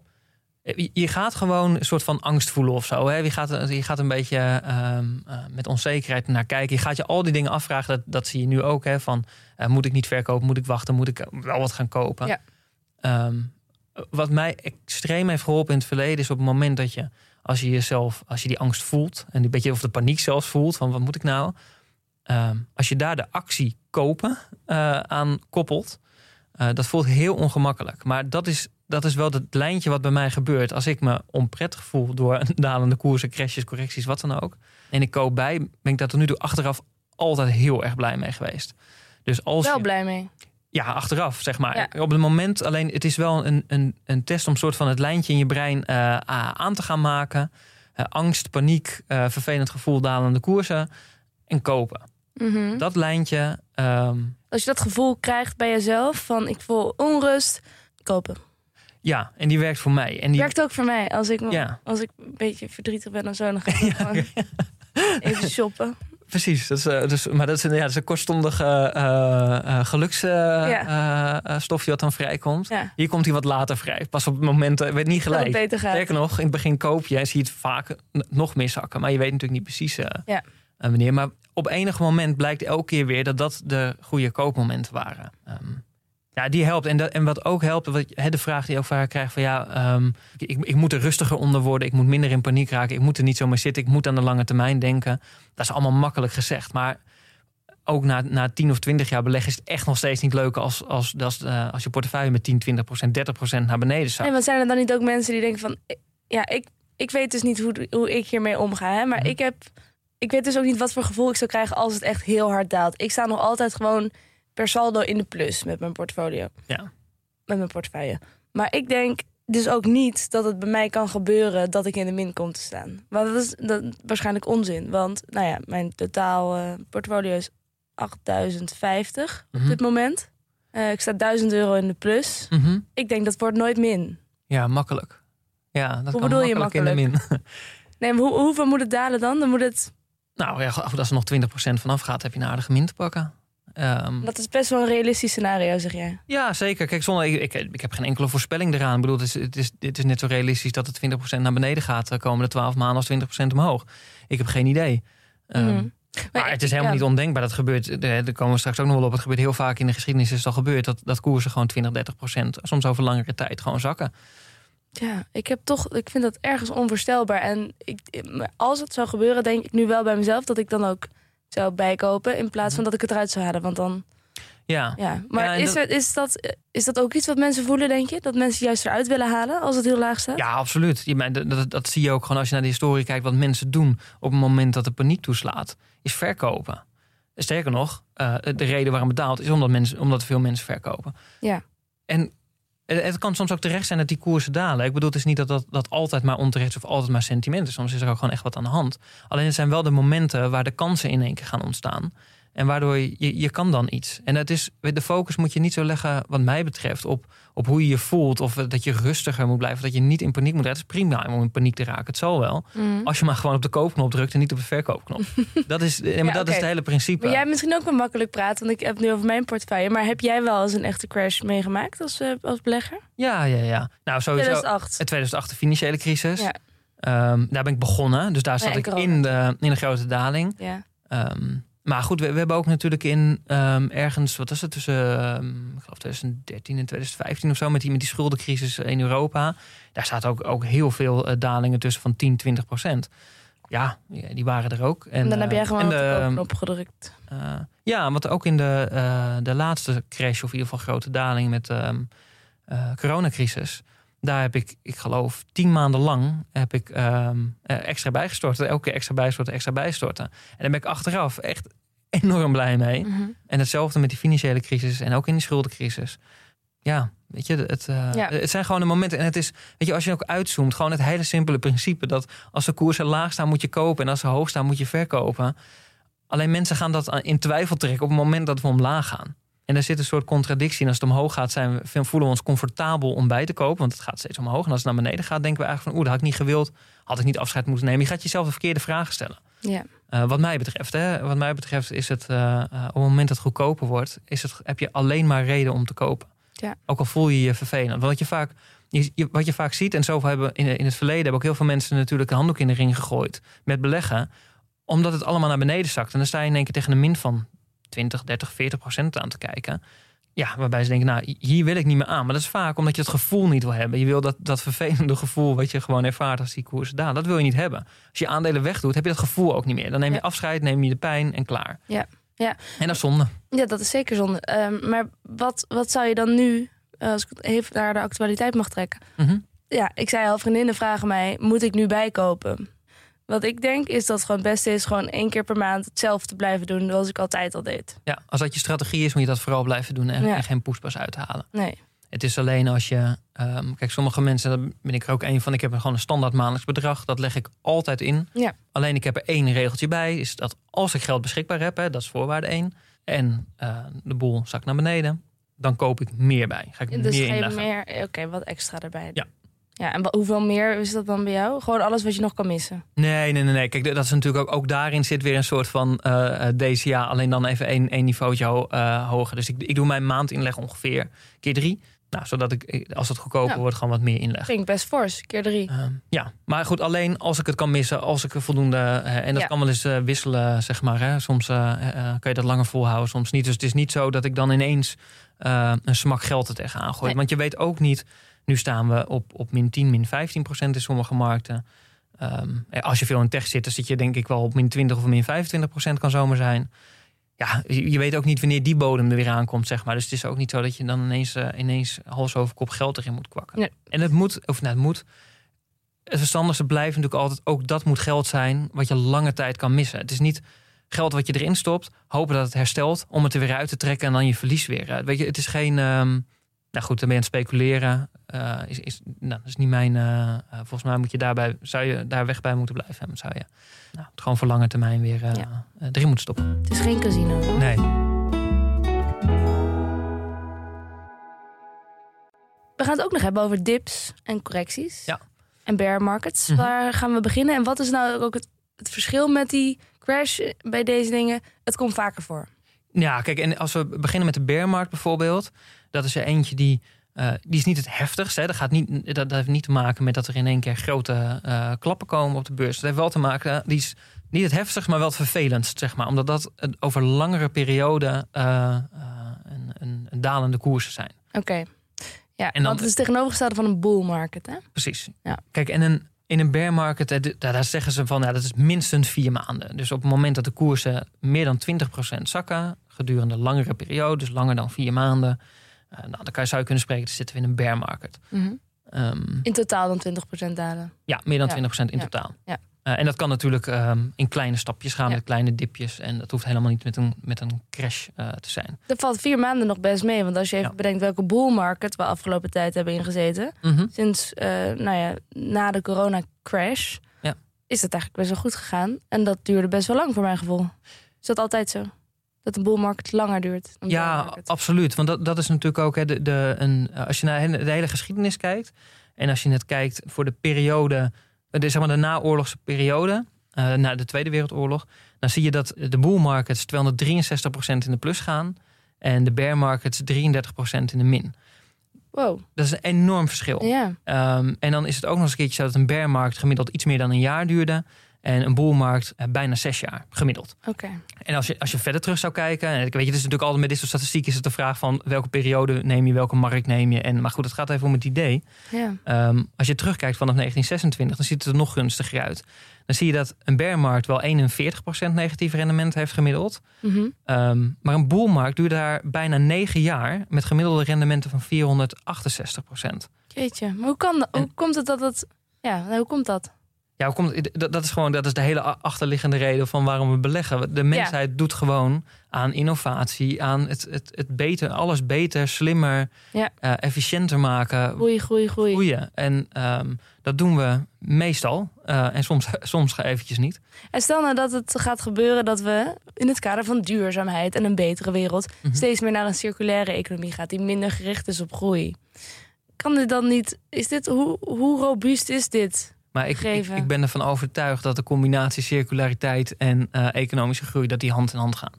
Speaker 3: je- gaat gewoon een soort van angst voelen of zo. Hè? Je, gaat, je gaat een beetje eh, met onzekerheid naar kijken. Je gaat je al die dingen afvragen. Dat, dat zie je nu ook. Hè? Van, moet ik niet verkopen? Moet ik wachten? Moet ik wel wat gaan kopen?
Speaker 2: Ja.
Speaker 3: Ehm, wat mij extreem heeft geholpen in het verleden... is op het moment dat je, als je jezelf... als je die angst voelt... en een beetje of de paniek zelfs voelt... van wat moet ik nou... Ehm, als je daar de actie kopen eh, aan koppelt... eh, dat voelt heel ongemakkelijk. Maar dat is, dat is wel het lijntje wat bij mij gebeurt. Als ik me onprettig voel door dalende koersen, crashes, correcties, wat dan ook. En ik koop bij, ben ik daar tot nu toe achteraf altijd heel erg blij mee geweest. Dus als
Speaker 2: Wel
Speaker 3: je-
Speaker 2: blij mee.
Speaker 3: Ja, achteraf, zeg maar.
Speaker 2: Ja.
Speaker 3: Op het moment alleen, het is wel een, een, een test om soort van het lijntje in je brein eh, aan te gaan maken. Eh, angst, paniek, eh, vervelend gevoel, dalende koersen en kopen.
Speaker 2: Mhm.
Speaker 3: Dat lijntje, ehm,
Speaker 2: Als je dat gevoel krijgt bij jezelf van ik voel onrust, kopen.
Speaker 3: ja, en die werkt voor mij. En die,
Speaker 2: Werkt ook voor mij. Als ik,
Speaker 3: Ja.
Speaker 2: als ik een beetje verdrietig ben of zo, dan ga ik gewoon even shoppen.
Speaker 3: Precies, dat is, eh, dus, maar dat is, een- ja, dat is een kortstondige uh, geluksstofje wat dan vrijkomt. Hier komt hij wat later vrij. Pas op het moment, weet niet
Speaker 2: het
Speaker 3: gelijk.
Speaker 2: gaat.
Speaker 3: Sterker nog, in het begin koop je en zie je het vaak nog miszakken. Maar je weet natuurlijk niet precies
Speaker 2: Ja.
Speaker 3: eh, wanneer. Maar op enig moment blijkt elke keer weer dat dat de goede koopmomenten waren. Ehm, ja, die helpt. En, dat, en wat ook helpt, wat, hè, de vraag die je ook vaak krijgt van ja, ehm, ik, ik moet er rustiger onder worden, ik moet minder in paniek raken, ik moet er niet zomaar zitten, ik moet aan de lange termijn denken. Dat is allemaal makkelijk gezegd, maar ook na, na 10 of 20 jaar beleggen is het echt nog steeds niet leuk als, als, als, uh, als je portefeuille met 10, 20 procent, 30 procent naar beneden zakt.
Speaker 2: En wat zijn er dan niet ook mensen die denken van, ja, ik, ik weet dus niet hoe, hoe ik hiermee omga, hè, maar mm ik heb, ik weet dus ook niet wat voor gevoel ik zou krijgen als het echt heel hard daalt. Ik sta nog altijd gewoon per saldo in de plus met mijn portfolio.
Speaker 3: Ja.
Speaker 2: Met mijn portefeuille. Maar ik denk dus ook niet dat het bij mij kan gebeuren dat ik in de min kom te staan. Want dat is dat, waarschijnlijk onzin. Want nou ja, mijn totaal uh, portfolio is 8050 op mhm. dit moment. Uh, ik sta 1000 euro in de plus.
Speaker 3: Mhm.
Speaker 2: Ik denk dat wordt nooit min.
Speaker 3: Ja, makkelijk. Ja, dat
Speaker 2: hoe
Speaker 3: kan
Speaker 2: bedoel
Speaker 3: makkelijk
Speaker 2: je makkelijk?
Speaker 3: in de min.
Speaker 2: nee, hoe, hoeveel moet het dalen dan? Dan moet het...
Speaker 3: Nou ja, als er nog 20% vanaf gaat, heb je een aardige min te pakken.
Speaker 2: Um, dat is best wel een realistisch scenario, zeg jij.
Speaker 3: Ja, zeker. Kijk, zonder, ik, ik, ik heb geen enkele voorspelling eraan. Ik bedoel, het is, het, is, het is net zo realistisch dat het 20% naar beneden gaat de komende 12 maanden als 20% omhoog. Ik heb geen idee. Um, maar, het is helemaal niet ondenkbaar. Dat gebeurt, daar komen we straks ook nog wel op. Het gebeurt heel vaak in de geschiedenis is het al gebeurd dat, dat koersen gewoon 20, 30 procent, soms over langere tijd, gewoon zakken.
Speaker 2: Ja, ik heb toch, ik vind dat ergens onvoorstelbaar. En ik, als het zou gebeuren, denk ik nu wel bij mezelf dat ik dan ook zou bijkopen. In plaats van mhm. dat ik het eruit zou halen. Want dan.
Speaker 3: Ja.
Speaker 2: ja. Maar is, er, is, dat, is dat ook iets wat mensen voelen, denk je? Dat mensen juist eruit willen halen als het heel laag staat?
Speaker 3: Ja, absoluut. Je, dat, dat, dat zie je ook gewoon als je naar de historie kijkt. Wat mensen doen op het moment dat de paniek toeslaat, is verkopen. Sterker nog, uh, de reden waarom het daalt is omdat, mensen, omdat veel mensen verkopen.
Speaker 2: Ja.
Speaker 3: En het kan soms ook terecht zijn dat die koersen dalen. Ik bedoel, het is niet dat dat, dat altijd maar onterecht of altijd maar sentiment is. Soms is er ook gewoon echt wat aan de hand. Alleen het zijn wel de momenten waar de kansen in één keer gaan ontstaan. En waardoor je, je, je kan dan iets. En het is, de focus moet je niet zo leggen, wat mij betreft, op, op hoe je je voelt. Of dat je rustiger moet blijven. Dat je niet in paniek moet raken. Het is prima om in paniek te raken. Het zal wel.
Speaker 2: Mm.
Speaker 3: Als je maar gewoon op de koopknop drukt en niet op de verkoopknop. dat is, maar dat is het hele principe.
Speaker 2: Maar jij misschien ook wel makkelijk praten. Want ik heb nu over mijn portefeuille. Maar heb jij wel eens een echte crash meegemaakt als, uh, als belegger?
Speaker 3: Ja, ja, ja. Nou, sowieso.
Speaker 2: 2008.
Speaker 3: 2008 de financiële crisis.
Speaker 2: Ja.
Speaker 3: Um, daar ben ik begonnen. Dus daar zat ik in de, in de grote daling.
Speaker 2: Ja.
Speaker 3: Um, maar goed, we, we, hebben ook natuurlijk in um, ergens, wat was het, tussen um, ik geloof 2013 en 2015 of zo, met die, met die schuldencrisis in Europa. Daar staat ook, ook heel veel uh, dalingen tussen van 10, 20 procent. Ja, die waren er ook.
Speaker 2: En, en dan heb jij gewoon de knop gedrukt.
Speaker 3: Uh, ja, want ook in de, uh, de laatste crash, of in ieder geval grote daling met de um, coronacrisis daar heb ik, ik geloof, tien maanden lang heb ik um, extra bijgestorten. Elke keer extra bijstorten, extra bijstorten. En daar ben ik achteraf echt enorm blij mee.
Speaker 2: Mhm.
Speaker 3: En hetzelfde met die financiële crisis en ook in die schuldencrisis. Ja, weet je, het, uh, het zijn gewoon de momenten. En het is, weet je, als je ook uitzoomt, gewoon het hele simpele principe dat als de koersen laag staan, moet je kopen. En als ze hoog staan, moet je verkopen. Alleen mensen gaan dat in twijfel trekken op het moment dat we omlaag gaan. En er zit een soort contradictie. En als het omhoog gaat, zijn we, voelen we ons comfortabel om bij te kopen. Want het gaat steeds omhoog. En als het naar beneden gaat, denken we eigenlijk van... oeh, dat had ik niet gewild. Had ik niet afscheid moeten nemen. Je gaat jezelf de verkeerde vragen stellen.
Speaker 2: Ja.
Speaker 3: Uh, wat mij betreft, hè, wat mij betreft is het... Uh, uh, op het moment dat het goedkoper wordt... Is het, heb je alleen maar reden om te kopen.
Speaker 2: Ja.
Speaker 3: Ook al voel je je vervelend. Want wat je vaak, je, wat je vaak ziet... en zo hebben in, in het verleden... hebben ook heel veel mensen natuurlijk een handdoek in de ring gegooid... met beleggen. Omdat het allemaal naar beneden zakt. En dan sta je in één keer tegen een min van 20, 30, 40 procent aan te kijken. Ja, waarbij ze denken, nou, hier wil ik niet meer aan. Maar dat is vaak omdat je het gevoel niet wil hebben. Je wil dat, dat vervelende gevoel wat je gewoon ervaart als die koers daar. Dat wil je niet hebben. Als je aandelen wegdoet, heb je dat gevoel ook niet meer. Dan neem je afscheid, neem je de pijn en klaar.
Speaker 2: Ja, ja.
Speaker 3: En dat is zonde.
Speaker 2: Ja, dat is zeker zonde. Um, maar wat, wat zou je dan nu, als ik even naar de actualiteit mag trekken.
Speaker 3: Mm
Speaker 2: Ja, ik zei al, vriendinnen vragen mij, moet ik nu bijkopen? Wat ik denk is dat het gewoon het beste is gewoon één keer per maand hetzelfde blijven doen zoals ik altijd al deed.
Speaker 3: Ja, als dat je strategie is, moet je dat vooral blijven doen en, en geen poespas uithalen.
Speaker 2: Nee.
Speaker 3: Het is alleen als je. Um, kijk, sommige mensen, daar ben ik er ook een van. Ik heb gewoon een standaard maandelijks bedrag. Dat leg ik altijd in.
Speaker 2: Ja.
Speaker 3: Alleen ik heb er één regeltje bij. Is dat als ik geld beschikbaar heb, hè, dat is voorwaarde één. En uh, de boel zakt naar beneden. Dan koop ik meer bij. Ga ik
Speaker 2: dus
Speaker 3: meer
Speaker 2: inleggen. meer, oké, wat extra erbij.
Speaker 3: Ja,
Speaker 2: ja, en hoeveel meer is dat dan bij jou? Gewoon alles wat je nog kan missen?
Speaker 3: Nee, nee, nee. nee. Kijk, dat is natuurlijk ook, ook daarin zit weer een soort van uh, DCA. Alleen dan even één, één niveautje ho uh, hoger. Dus ik, ik doe mijn maandinleg ongeveer keer drie. Nou, zodat ik, eh, als het goedkoper wordt, gewoon wat meer inleg.
Speaker 2: Vind ik best fors, keer drie.
Speaker 3: Ehm, ja, maar goed, alleen als ik het kan missen, als ik er voldoende. eh, en dat
Speaker 2: Ja.
Speaker 3: kan wel eens eh, wisselen, zeg maar. Hè. Soms eh, eh, kan je dat langer volhouden, soms niet. Dus het is niet zo dat ik dan ineens eh, een smak geld er tegenaan gooi.
Speaker 2: Nee.
Speaker 3: Want je weet ook niet, nu staan we op, op min 10, min 15 procent in sommige markten. Ehm, eh, als je veel in tech zit, dan zit je denk ik wel op min 20 of min 25 procent kan zomaar zijn. Ja, je, weet ook niet wanneer die bodem er weer aankomt, zeg maar. Dus het is ook niet zo dat je dan ineens, eh, ineens hals over kop geld erin moet kwakken.
Speaker 2: Nee.
Speaker 3: En het moet, of nou, het moet. Het verstandigste blijft natuurlijk altijd, ook dat moet geld zijn wat je lange tijd kan missen. Het is niet geld wat je erin stopt, hopen dat het herstelt, om het er weer uit te trekken en dan je verlies weer. Weet je, het is geen. ehm, nou goed, dan ben je aan het speculeren. Eh, is, is, nou, dat is niet mijn. eh, eh, volgens mij moet je daarbij, zou je daar weg bij moeten blijven. En zou je nou, het gewoon voor lange termijn weer
Speaker 2: Ja.
Speaker 3: eh, erin moeten stoppen.
Speaker 2: Het is geen casino. hoor.
Speaker 3: Nee.
Speaker 2: We gaan het ook nog hebben over dips en correcties.
Speaker 3: Ja.
Speaker 2: En bear markets.
Speaker 3: Mhm.
Speaker 2: Waar gaan we beginnen? En wat is nou ook het, het verschil met die crash bij deze dingen? Het komt vaker voor.
Speaker 3: Ja, kijk, en als we beginnen met de bearmarkt bijvoorbeeld, dat is er eentje die, eh, die is niet het heftigste. Hè. Dat, gaat niet, dat, dat heeft niet te maken met dat er in één keer grote eh, klappen komen op de beurs. Dat heeft wel te maken, die is niet het heftigst, maar wel het vervelendst, zeg maar. Omdat dat over langere periode eh, eh, een, een, een dalende koersen zijn.
Speaker 2: Oké. Ja,
Speaker 3: En dan-
Speaker 2: want het is tegenovergestelde van een bull market, hè?
Speaker 3: Precies.
Speaker 2: Ja.
Speaker 3: Kijk, en een, in een bear market, eh, daar zeggen ze van, ja, dat is minstens vier maanden. Dus op het moment dat de koersen meer dan 20% zakken, gedurende langere periode, dus langer dan vier maanden, eh, nou, dan kan je, zou je kunnen spreken, dan zitten we in een bear market.
Speaker 2: Mhm.
Speaker 3: Ehm,
Speaker 2: In totaal dan 20% dalen.
Speaker 3: ja, meer dan
Speaker 2: Ja.
Speaker 3: 20% in
Speaker 2: Ja.
Speaker 3: totaal.
Speaker 2: Ja.
Speaker 3: Eh, en dat kan natuurlijk ehm, in kleine stapjes gaan, met kleine dipjes. En dat hoeft helemaal niet met een, met een crash eh, te zijn.
Speaker 2: Dat valt vier maanden nog best mee. Want als je even bedenkt welke bull market we afgelopen tijd hebben ingezeten.
Speaker 3: Mhm.
Speaker 2: Sinds, nou ja, na de corona crash.
Speaker 3: Ja.
Speaker 2: Is het eigenlijk best wel goed gegaan. En dat duurde best wel lang voor mijn gevoel. Is dat altijd zo? Dat een bull market langer duurt? dan
Speaker 3: Ja, absoluut. Want dat, dat is natuurlijk ook hè, de, de, een, als je naar de hele geschiedenis kijkt. En als je net kijkt voor de periode, eh, de, zeg maar de naoorlogse periode, eh, na de Tweede Wereldoorlog. Dan zie je dat de bull markets 263% in de plus gaan. En de bear markets 33% in de min.
Speaker 2: Wow.
Speaker 3: Dat is een enorm verschil.
Speaker 2: Ja.
Speaker 3: Ehm, en dan is het ook nog eens een keertje zo dat een bear markt gemiddeld iets meer dan een jaar duurde. En een bull markt eh, bijna zes jaar gemiddeld.
Speaker 2: Oké.
Speaker 3: En als je, als je verder terug zou kijken, en ik weet je, het is natuurlijk altijd met dit soort statistieken is het de vraag van welke periode neem je, welke markt neem je. En, maar goed, het gaat even om het idee.
Speaker 2: Ja.
Speaker 3: Ehm, als je terugkijkt vanaf 1926, dan ziet het er nog gunstiger uit. Dan zie je dat een bearmarkt wel 41% negatief rendement heeft gemiddeld.
Speaker 2: Mhm.
Speaker 3: Ehm, maar een bullmarkt duurde daar bijna 9 jaar met gemiddelde rendementen van 468%.
Speaker 2: Jeetje. Maar hoe, kan dat, hoe
Speaker 3: En-
Speaker 2: komt het dat het... Ja, hoe komt dat?
Speaker 3: Ja, komt, dat, dat is gewoon dat is de hele achterliggende reden van waarom we beleggen. De mensheid doet gewoon aan innovatie, aan het, het, het beter, alles beter, slimmer,
Speaker 2: Ja.
Speaker 3: eh, efficiënter maken,
Speaker 2: Groei, groei, groei.
Speaker 3: groeien. En ehm, dat doen we meestal. eh, en soms, soms eventjes niet.
Speaker 2: En stel nou dat het gaat gebeuren dat we in het kader van duurzaamheid en een betere wereld
Speaker 3: Mhm.
Speaker 2: steeds meer naar een circulaire economie gaat die minder gericht is op groei. Kan dit dan niet? Is dit hoe, hoe robuust is dit?
Speaker 3: Maar ik, ik, ik ben ervan overtuigd dat de combinatie circulariteit en eh, economische groei, dat die hand in hand gaan.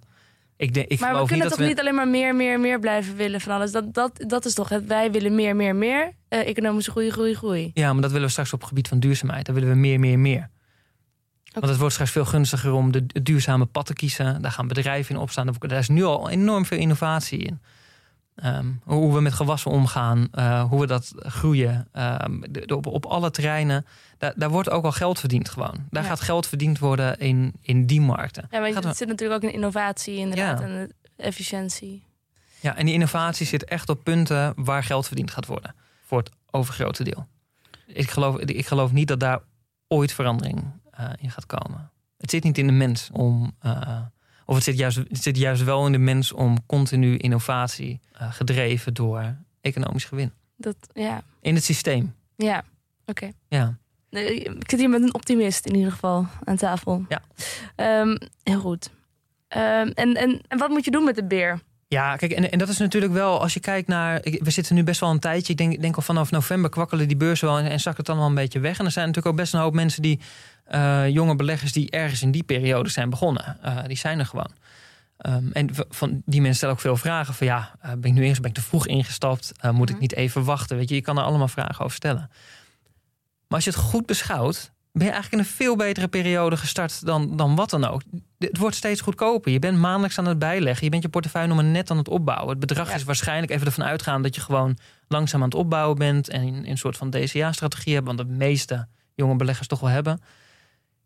Speaker 3: Ik, denk, ik
Speaker 2: maar we kunnen
Speaker 3: niet
Speaker 2: toch
Speaker 3: we.
Speaker 2: niet alleen maar meer, meer, meer blijven willen van alles. Dat, dat, dat is toch het. Wij willen meer, meer, meer. Eh, economische groei, groei, groei.
Speaker 3: Ja, maar dat willen we straks op het gebied van duurzaamheid. Dan willen we meer, meer, meer. Want het wordt straks veel gunstiger om de de duurzame pad te kiezen. Daar gaan bedrijven in opstaan. Daar is nu al enorm veel innovatie in. Ehm, hoe we met gewassen omgaan, eh, hoe we dat groeien. ehm, de- de- op, op alle terreinen. Daar, daar wordt ook al geld verdiend gewoon. Daar
Speaker 2: Ja.
Speaker 3: gaat geld verdiend worden in, in die markten.
Speaker 2: Ja, maar
Speaker 3: Gaat
Speaker 2: zit natuurlijk ook in innovatie inderdaad
Speaker 3: Ja.
Speaker 2: en efficiëntie.
Speaker 3: Ja, en die innovatie zit echt op punten waar geld verdiend gaat worden. Voor het overgrote deel. Ik geloof, ik geloof niet dat daar ooit verandering eh, in gaat komen. Het zit niet in de mens om. eh, of het zit, juist, het zit juist wel in de mens om continu innovatie eh, gedreven door economisch gewin.
Speaker 2: Dat, ja,
Speaker 3: In het systeem.
Speaker 2: ja. oké.
Speaker 3: Ja.
Speaker 2: Ik zit hier met een optimist in ieder geval aan tafel.
Speaker 3: Ja.
Speaker 2: Ehm, heel goed. Ehm, en, en, en wat moet je doen met de beer?
Speaker 3: Ja, kijk, en, en dat is natuurlijk wel, als je kijkt naar. We zitten nu best wel een tijdje. Ik denk, ik denk al vanaf november kwakkelen die beurzen wel en, en zakt het dan wel een beetje weg. En er zijn natuurlijk ook best een hoop mensen die. Eh, jonge beleggers die ergens in die periode zijn begonnen. Eh, die zijn er gewoon. Ehm, en van die mensen stellen ook veel vragen van ja, eh, ben ik nu eerst ben ik te vroeg ingestapt? Moet ik
Speaker 2: Mhm.
Speaker 3: niet even wachten? Weet je, je kan er allemaal vragen over stellen. Maar als je het goed beschouwt, ben je eigenlijk in een veel betere periode gestart dan, dan wat dan ook. Het wordt steeds goedkoper. Je bent maandelijks aan het bijleggen. Je bent je portefeuille nog maar net aan het opbouwen. Het bedrag
Speaker 2: Ja.
Speaker 3: is waarschijnlijk even ervan uitgaan dat je gewoon langzaam aan het opbouwen bent en een soort van DCA-strategie hebt, want de meeste jonge beleggers toch wel hebben.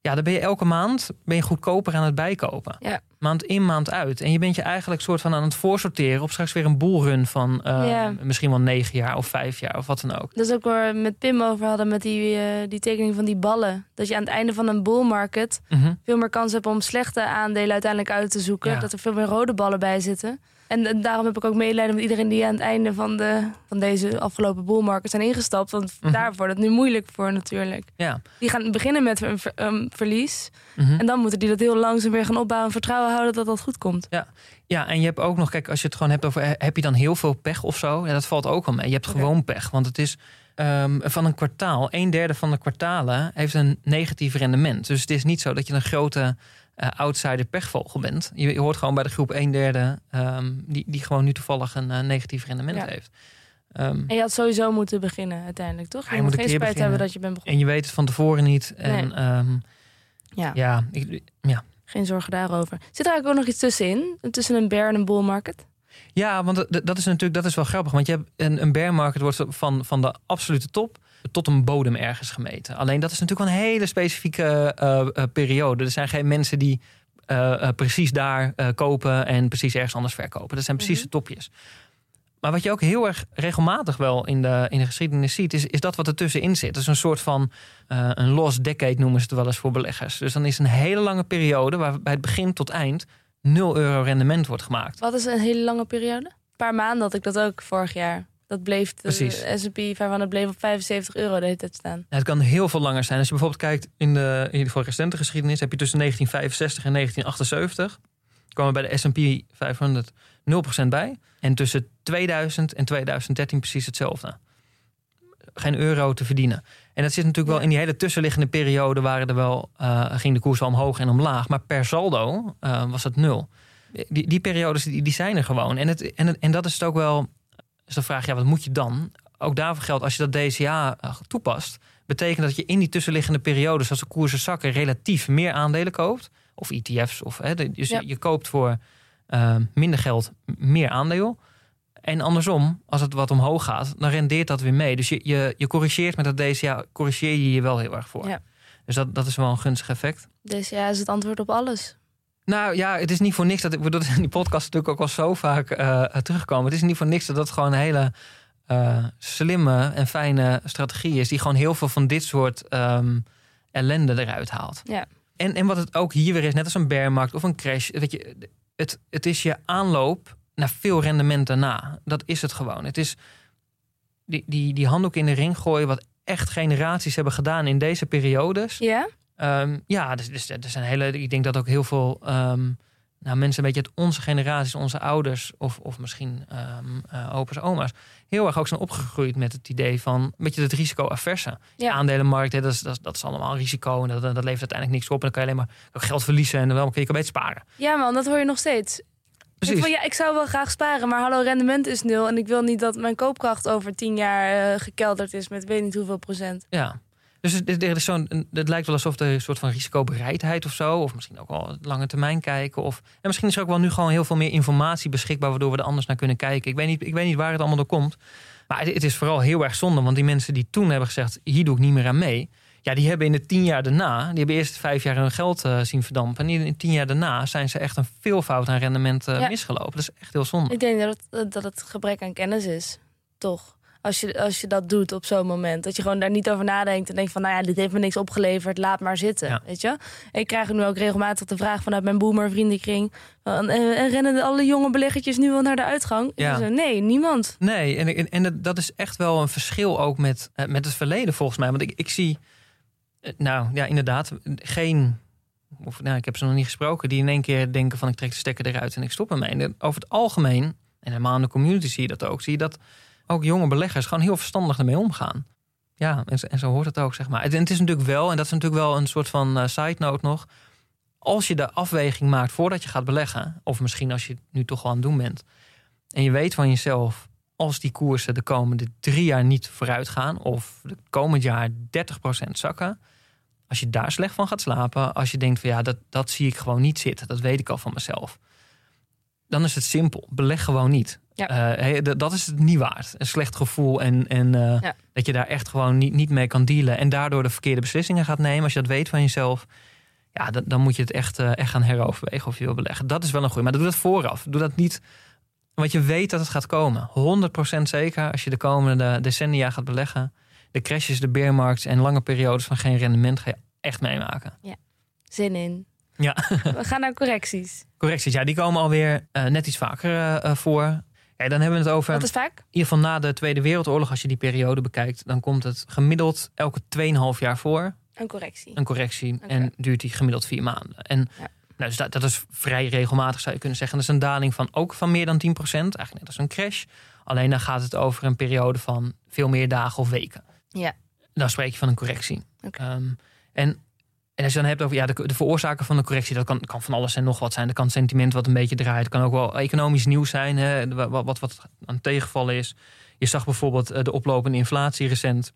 Speaker 3: Ja, dan ben je elke maand ben je goedkoper aan het bijkopen.
Speaker 2: Ja.
Speaker 3: Maand in, maand uit. En je bent je eigenlijk soort van aan het voorsorteren op straks weer een boelrun van eh,
Speaker 2: Ja.
Speaker 3: misschien wel negen jaar of vijf jaar of wat dan ook.
Speaker 2: Dat is ook waar we met Pim over hadden met die, eh, die tekening van die ballen. Dat je aan het einde van een bull market
Speaker 3: Mhm.
Speaker 2: veel meer kans hebt om slechte aandelen uiteindelijk uit te zoeken.
Speaker 3: Ja.
Speaker 2: Dat er veel meer rode ballen bij zitten. En, en daarom heb ik ook medelijden met iedereen die aan het einde van, de, van deze afgelopen bull market zijn ingestapt. Want
Speaker 3: Mhm.
Speaker 2: daar wordt het nu moeilijk voor natuurlijk.
Speaker 3: Ja.
Speaker 2: Die gaan beginnen met een, ver- een verlies.
Speaker 3: Mhm.
Speaker 2: En dan moeten die dat heel langzaam weer gaan opbouwen en vertrouwen houden dat dat goed komt.
Speaker 3: Ja, en je hebt ook nog, kijk, als je het gewoon hebt over, heb je dan heel veel pech of zo? Ja, dat valt ook al mee. Je hebt gewoon pech, want het is ehm, van een kwartaal, een derde van de kwartalen heeft een negatief rendement. Dus het is niet zo dat je een grote eh, outsider pechvogel bent. Je, je hoort gewoon bij de groep een derde ehm, die, die gewoon nu toevallig een eh, negatief rendement
Speaker 2: Ja.
Speaker 3: heeft. Ehm,
Speaker 2: En je had sowieso moeten beginnen uiteindelijk, toch?
Speaker 3: Ja,
Speaker 2: Je,
Speaker 3: je
Speaker 2: moet
Speaker 3: moet een
Speaker 2: geen
Speaker 3: keer
Speaker 2: spijt hebben
Speaker 3: beginnen.
Speaker 2: dat je bent begonnen.
Speaker 3: en je weet het van tevoren niet. En
Speaker 2: Nee.
Speaker 3: ehm,
Speaker 2: Ja,
Speaker 3: ja, ik, ja.
Speaker 2: geen zorgen daarover. Zit er eigenlijk ook nog iets tussenin? Tussen een bear en een bull market?
Speaker 3: Ja, want dat- dat is natuurlijk dat is wel grappig. Want je hebt een, een bear market wordt van, van de absolute top tot een bodem ergens gemeten. Alleen dat is natuurlijk wel een hele specifieke eh, eh, periode. Er zijn geen mensen die eh, precies daar kopen en precies ergens anders verkopen. Dat zijn precies
Speaker 2: Mhm.
Speaker 3: de topjes. Maar wat je ook heel erg regelmatig wel in de, in de geschiedenis ziet, is, is dat wat er tussenin zit. Dat is een soort van een lost decade noemen ze het wel eens voor beleggers. Dus dan is een hele lange periode waarbij het begin tot eind 0 euro rendement wordt gemaakt.
Speaker 2: Wat is een hele lange periode? Een paar maanden had ik dat ook vorig jaar. Dat bleef de. S&P 500 bleef op 75 euro de hele tijd staan.
Speaker 3: Ja, het kan heel veel langer zijn. Als je bijvoorbeeld kijkt in de, in ieder geval recente geschiedenis, heb je tussen 1965 en 1978 kwamen bij de S&P 500 0% bij. En tussen 2000 en 2013 precies hetzelfde. Geen euro te verdienen. En dat zit natuurlijk wel in die hele tussenliggende periode waren er wel, eh, ging de koers wel omhoog en omlaag. Maar per saldo eh, was het nul. Die, die periodes die, die zijn er gewoon. En, het, en, het- en dat is het ook wel. Is de vraag, ja, wat moet je dan? Ook daarvoor geldt, als je dat DCA eh, toepast, betekent dat je in die tussenliggende periodes, als de koersen zakken, relatief meer aandelen koopt. Of ETF's. Of, hè, dus
Speaker 2: Ja.
Speaker 3: je koopt voor eh, minder geld meer aandeel. En andersom, als het wat omhoog gaat, dan rendeert dat weer mee. Dus je, je, je corrigeert met dat DCA, corrigeer je je wel heel erg voor.
Speaker 2: Ja.
Speaker 3: Dus dat, dat is wel een gunstig effect.
Speaker 2: Dus ja, is het antwoord op alles.
Speaker 3: Nou ja, het is niet voor niks dat ik bedoel, in die podcast natuurlijk ook al zo vaak eh, terugkomen. Het is niet voor niks dat dat gewoon een hele eh, slimme en fijne strategie is, die gewoon heel veel van dit soort ehm, ellende eruit haalt.
Speaker 2: Ja.
Speaker 3: En, en wat het ook hier weer is, net als een bearmarkt of een crash, weet je, het, het is je aanloop naar veel rendement daarna. Dat is het gewoon. Het is die, die, die handdoek in de ring gooien, wat echt generaties hebben gedaan in deze periodes.
Speaker 2: Ja?
Speaker 3: Ehm, ja, dus, dus, er zijn hele. Ik denk dat ook heel veel ehm, nou, mensen, een beetje uit onze generaties, onze ouders of, of misschien ehm eh, opa's, oma's, heel erg ook zijn opgegroeid met het idee van een beetje het risico-averse. De
Speaker 2: Ja.
Speaker 3: aandelenmarkt, hè, dat, is, dat, dat is allemaal risico en dat, dat levert uiteindelijk niks op. En dan kan je alleen maar geld verliezen en dan kun je kan beter sparen.
Speaker 2: ja, man, dat hoor je nog steeds.
Speaker 3: Precies.
Speaker 2: Ik, van, ja, ik zou wel graag sparen, maar hallo, rendement is nul. En ik wil niet dat mijn koopkracht over tien jaar eh, gekelderd is met weet niet hoeveel procent.
Speaker 3: Ja. Dus het, er is zo'n, het lijkt wel alsof er een soort van risicobereidheid of zo, of misschien ook wel lange termijn kijken. Of, en misschien is er ook wel nu gewoon heel veel meer informatie beschikbaar, waardoor we er anders naar kunnen kijken. Ik weet niet, ik weet niet waar het allemaal door komt. Maar het, het is vooral heel erg zonde, want die mensen die toen hebben gezegd: hier doe ik niet meer aan mee. Ja, die hebben in de tien jaar daarna, die hebben eerst vijf jaar hun geld eh, zien verdampen. En in de tien jaar daarna zijn ze echt een veelvoud aan rendement eh,
Speaker 2: Ja.
Speaker 3: misgelopen. Dat is echt heel zonde.
Speaker 2: Ik denk dat het, dat het gebrek aan kennis is. Toch? Als je, als je dat doet op zo'n moment. Dat je gewoon daar niet over nadenkt. En denkt van, nou ja, dit heeft me niks opgeleverd. Laat maar zitten.
Speaker 3: Ja.
Speaker 2: Weet je? Ik krijg nu ook regelmatig de vraag vanuit mijn boomer vriendenkring. van, eh, En rennen alle jonge beleggertjes nu wel naar de uitgang?
Speaker 3: Ja.
Speaker 2: nee, niemand.
Speaker 3: Nee, en, en, en dat- dat is echt wel een verschil ook met, eh, met het verleden volgens mij. Want ik, ik zie, eh, nou ja, inderdaad, geen, of nou, ik heb ze nog niet gesproken, die in één keer denken van ik trek de stekker eruit en ik stop ermee. En over het algemeen, en helemaal in de community zie je dat ook, zie je dat ook jonge beleggers gewoon heel verstandig ermee omgaan. Ja, en, zo- en zo hoort het ook, zeg maar. Het is natuurlijk wel, en dat is natuurlijk wel een soort van eh, side note nog. als je de afweging maakt voordat je gaat beleggen, of misschien als je het nu toch al aan het doen bent, en je weet van jezelf, als die koersen de komende drie jaar niet vooruit gaan, of de komend jaar 30% zakken, als je daar slecht van gaat slapen, als je denkt van ja, dat, dat zie ik gewoon niet zitten, dat weet ik al van mezelf, dan is het simpel. Beleg gewoon niet.
Speaker 2: Ja.
Speaker 3: Eh, dat is het niet waard. Een slecht gevoel en, en eh,
Speaker 2: Ja.
Speaker 3: dat je daar echt gewoon niet, niet mee kan dealen en daardoor de verkeerde beslissingen gaat nemen. Als je dat weet van jezelf, ja, dan, dan moet je het echt, eh, echt gaan heroverwegen of je wil beleggen. Dat is wel een goede. Maar doe dat vooraf. Doe dat niet, want je weet dat het gaat komen. 100% zeker als je de komende decennia gaat beleggen. De crashes, de beermarkt en lange periodes van geen rendement ga je echt meemaken.
Speaker 2: Zin in.
Speaker 3: Ja.
Speaker 2: We gaan naar correcties.
Speaker 3: Correcties, ja, die komen alweer eh, net iets vaker voor. Ja, dan hebben we het over,
Speaker 2: Dat
Speaker 3: in
Speaker 2: is vaak.
Speaker 3: ieder geval na de Tweede Wereldoorlog, als je die periode bekijkt, dan komt het gemiddeld elke 2,5 jaar voor,
Speaker 2: Een correctie.
Speaker 3: een correctie. En duurt die gemiddeld vier maanden. En
Speaker 2: Ja.
Speaker 3: nou, dus dat, dat is vrij regelmatig, zou je kunnen zeggen. Dat is een daling van ook van meer dan 10%, eigenlijk net als een crash. Alleen dan gaat het over een periode van veel meer dagen of weken.
Speaker 2: Ja.
Speaker 3: Dan spreek je van een correctie.
Speaker 2: Oké.
Speaker 3: Ehm, en, en als je dan hebt over ja, de, de veroorzaker van de correctie, dat kan, kan van alles en nog wat zijn. Dat kan sentiment wat een beetje draait. Het kan ook wel economisch nieuws zijn, hè, wat, wat, wat aan tegenvallen is. Je zag bijvoorbeeld eh, de oplopende inflatie recent.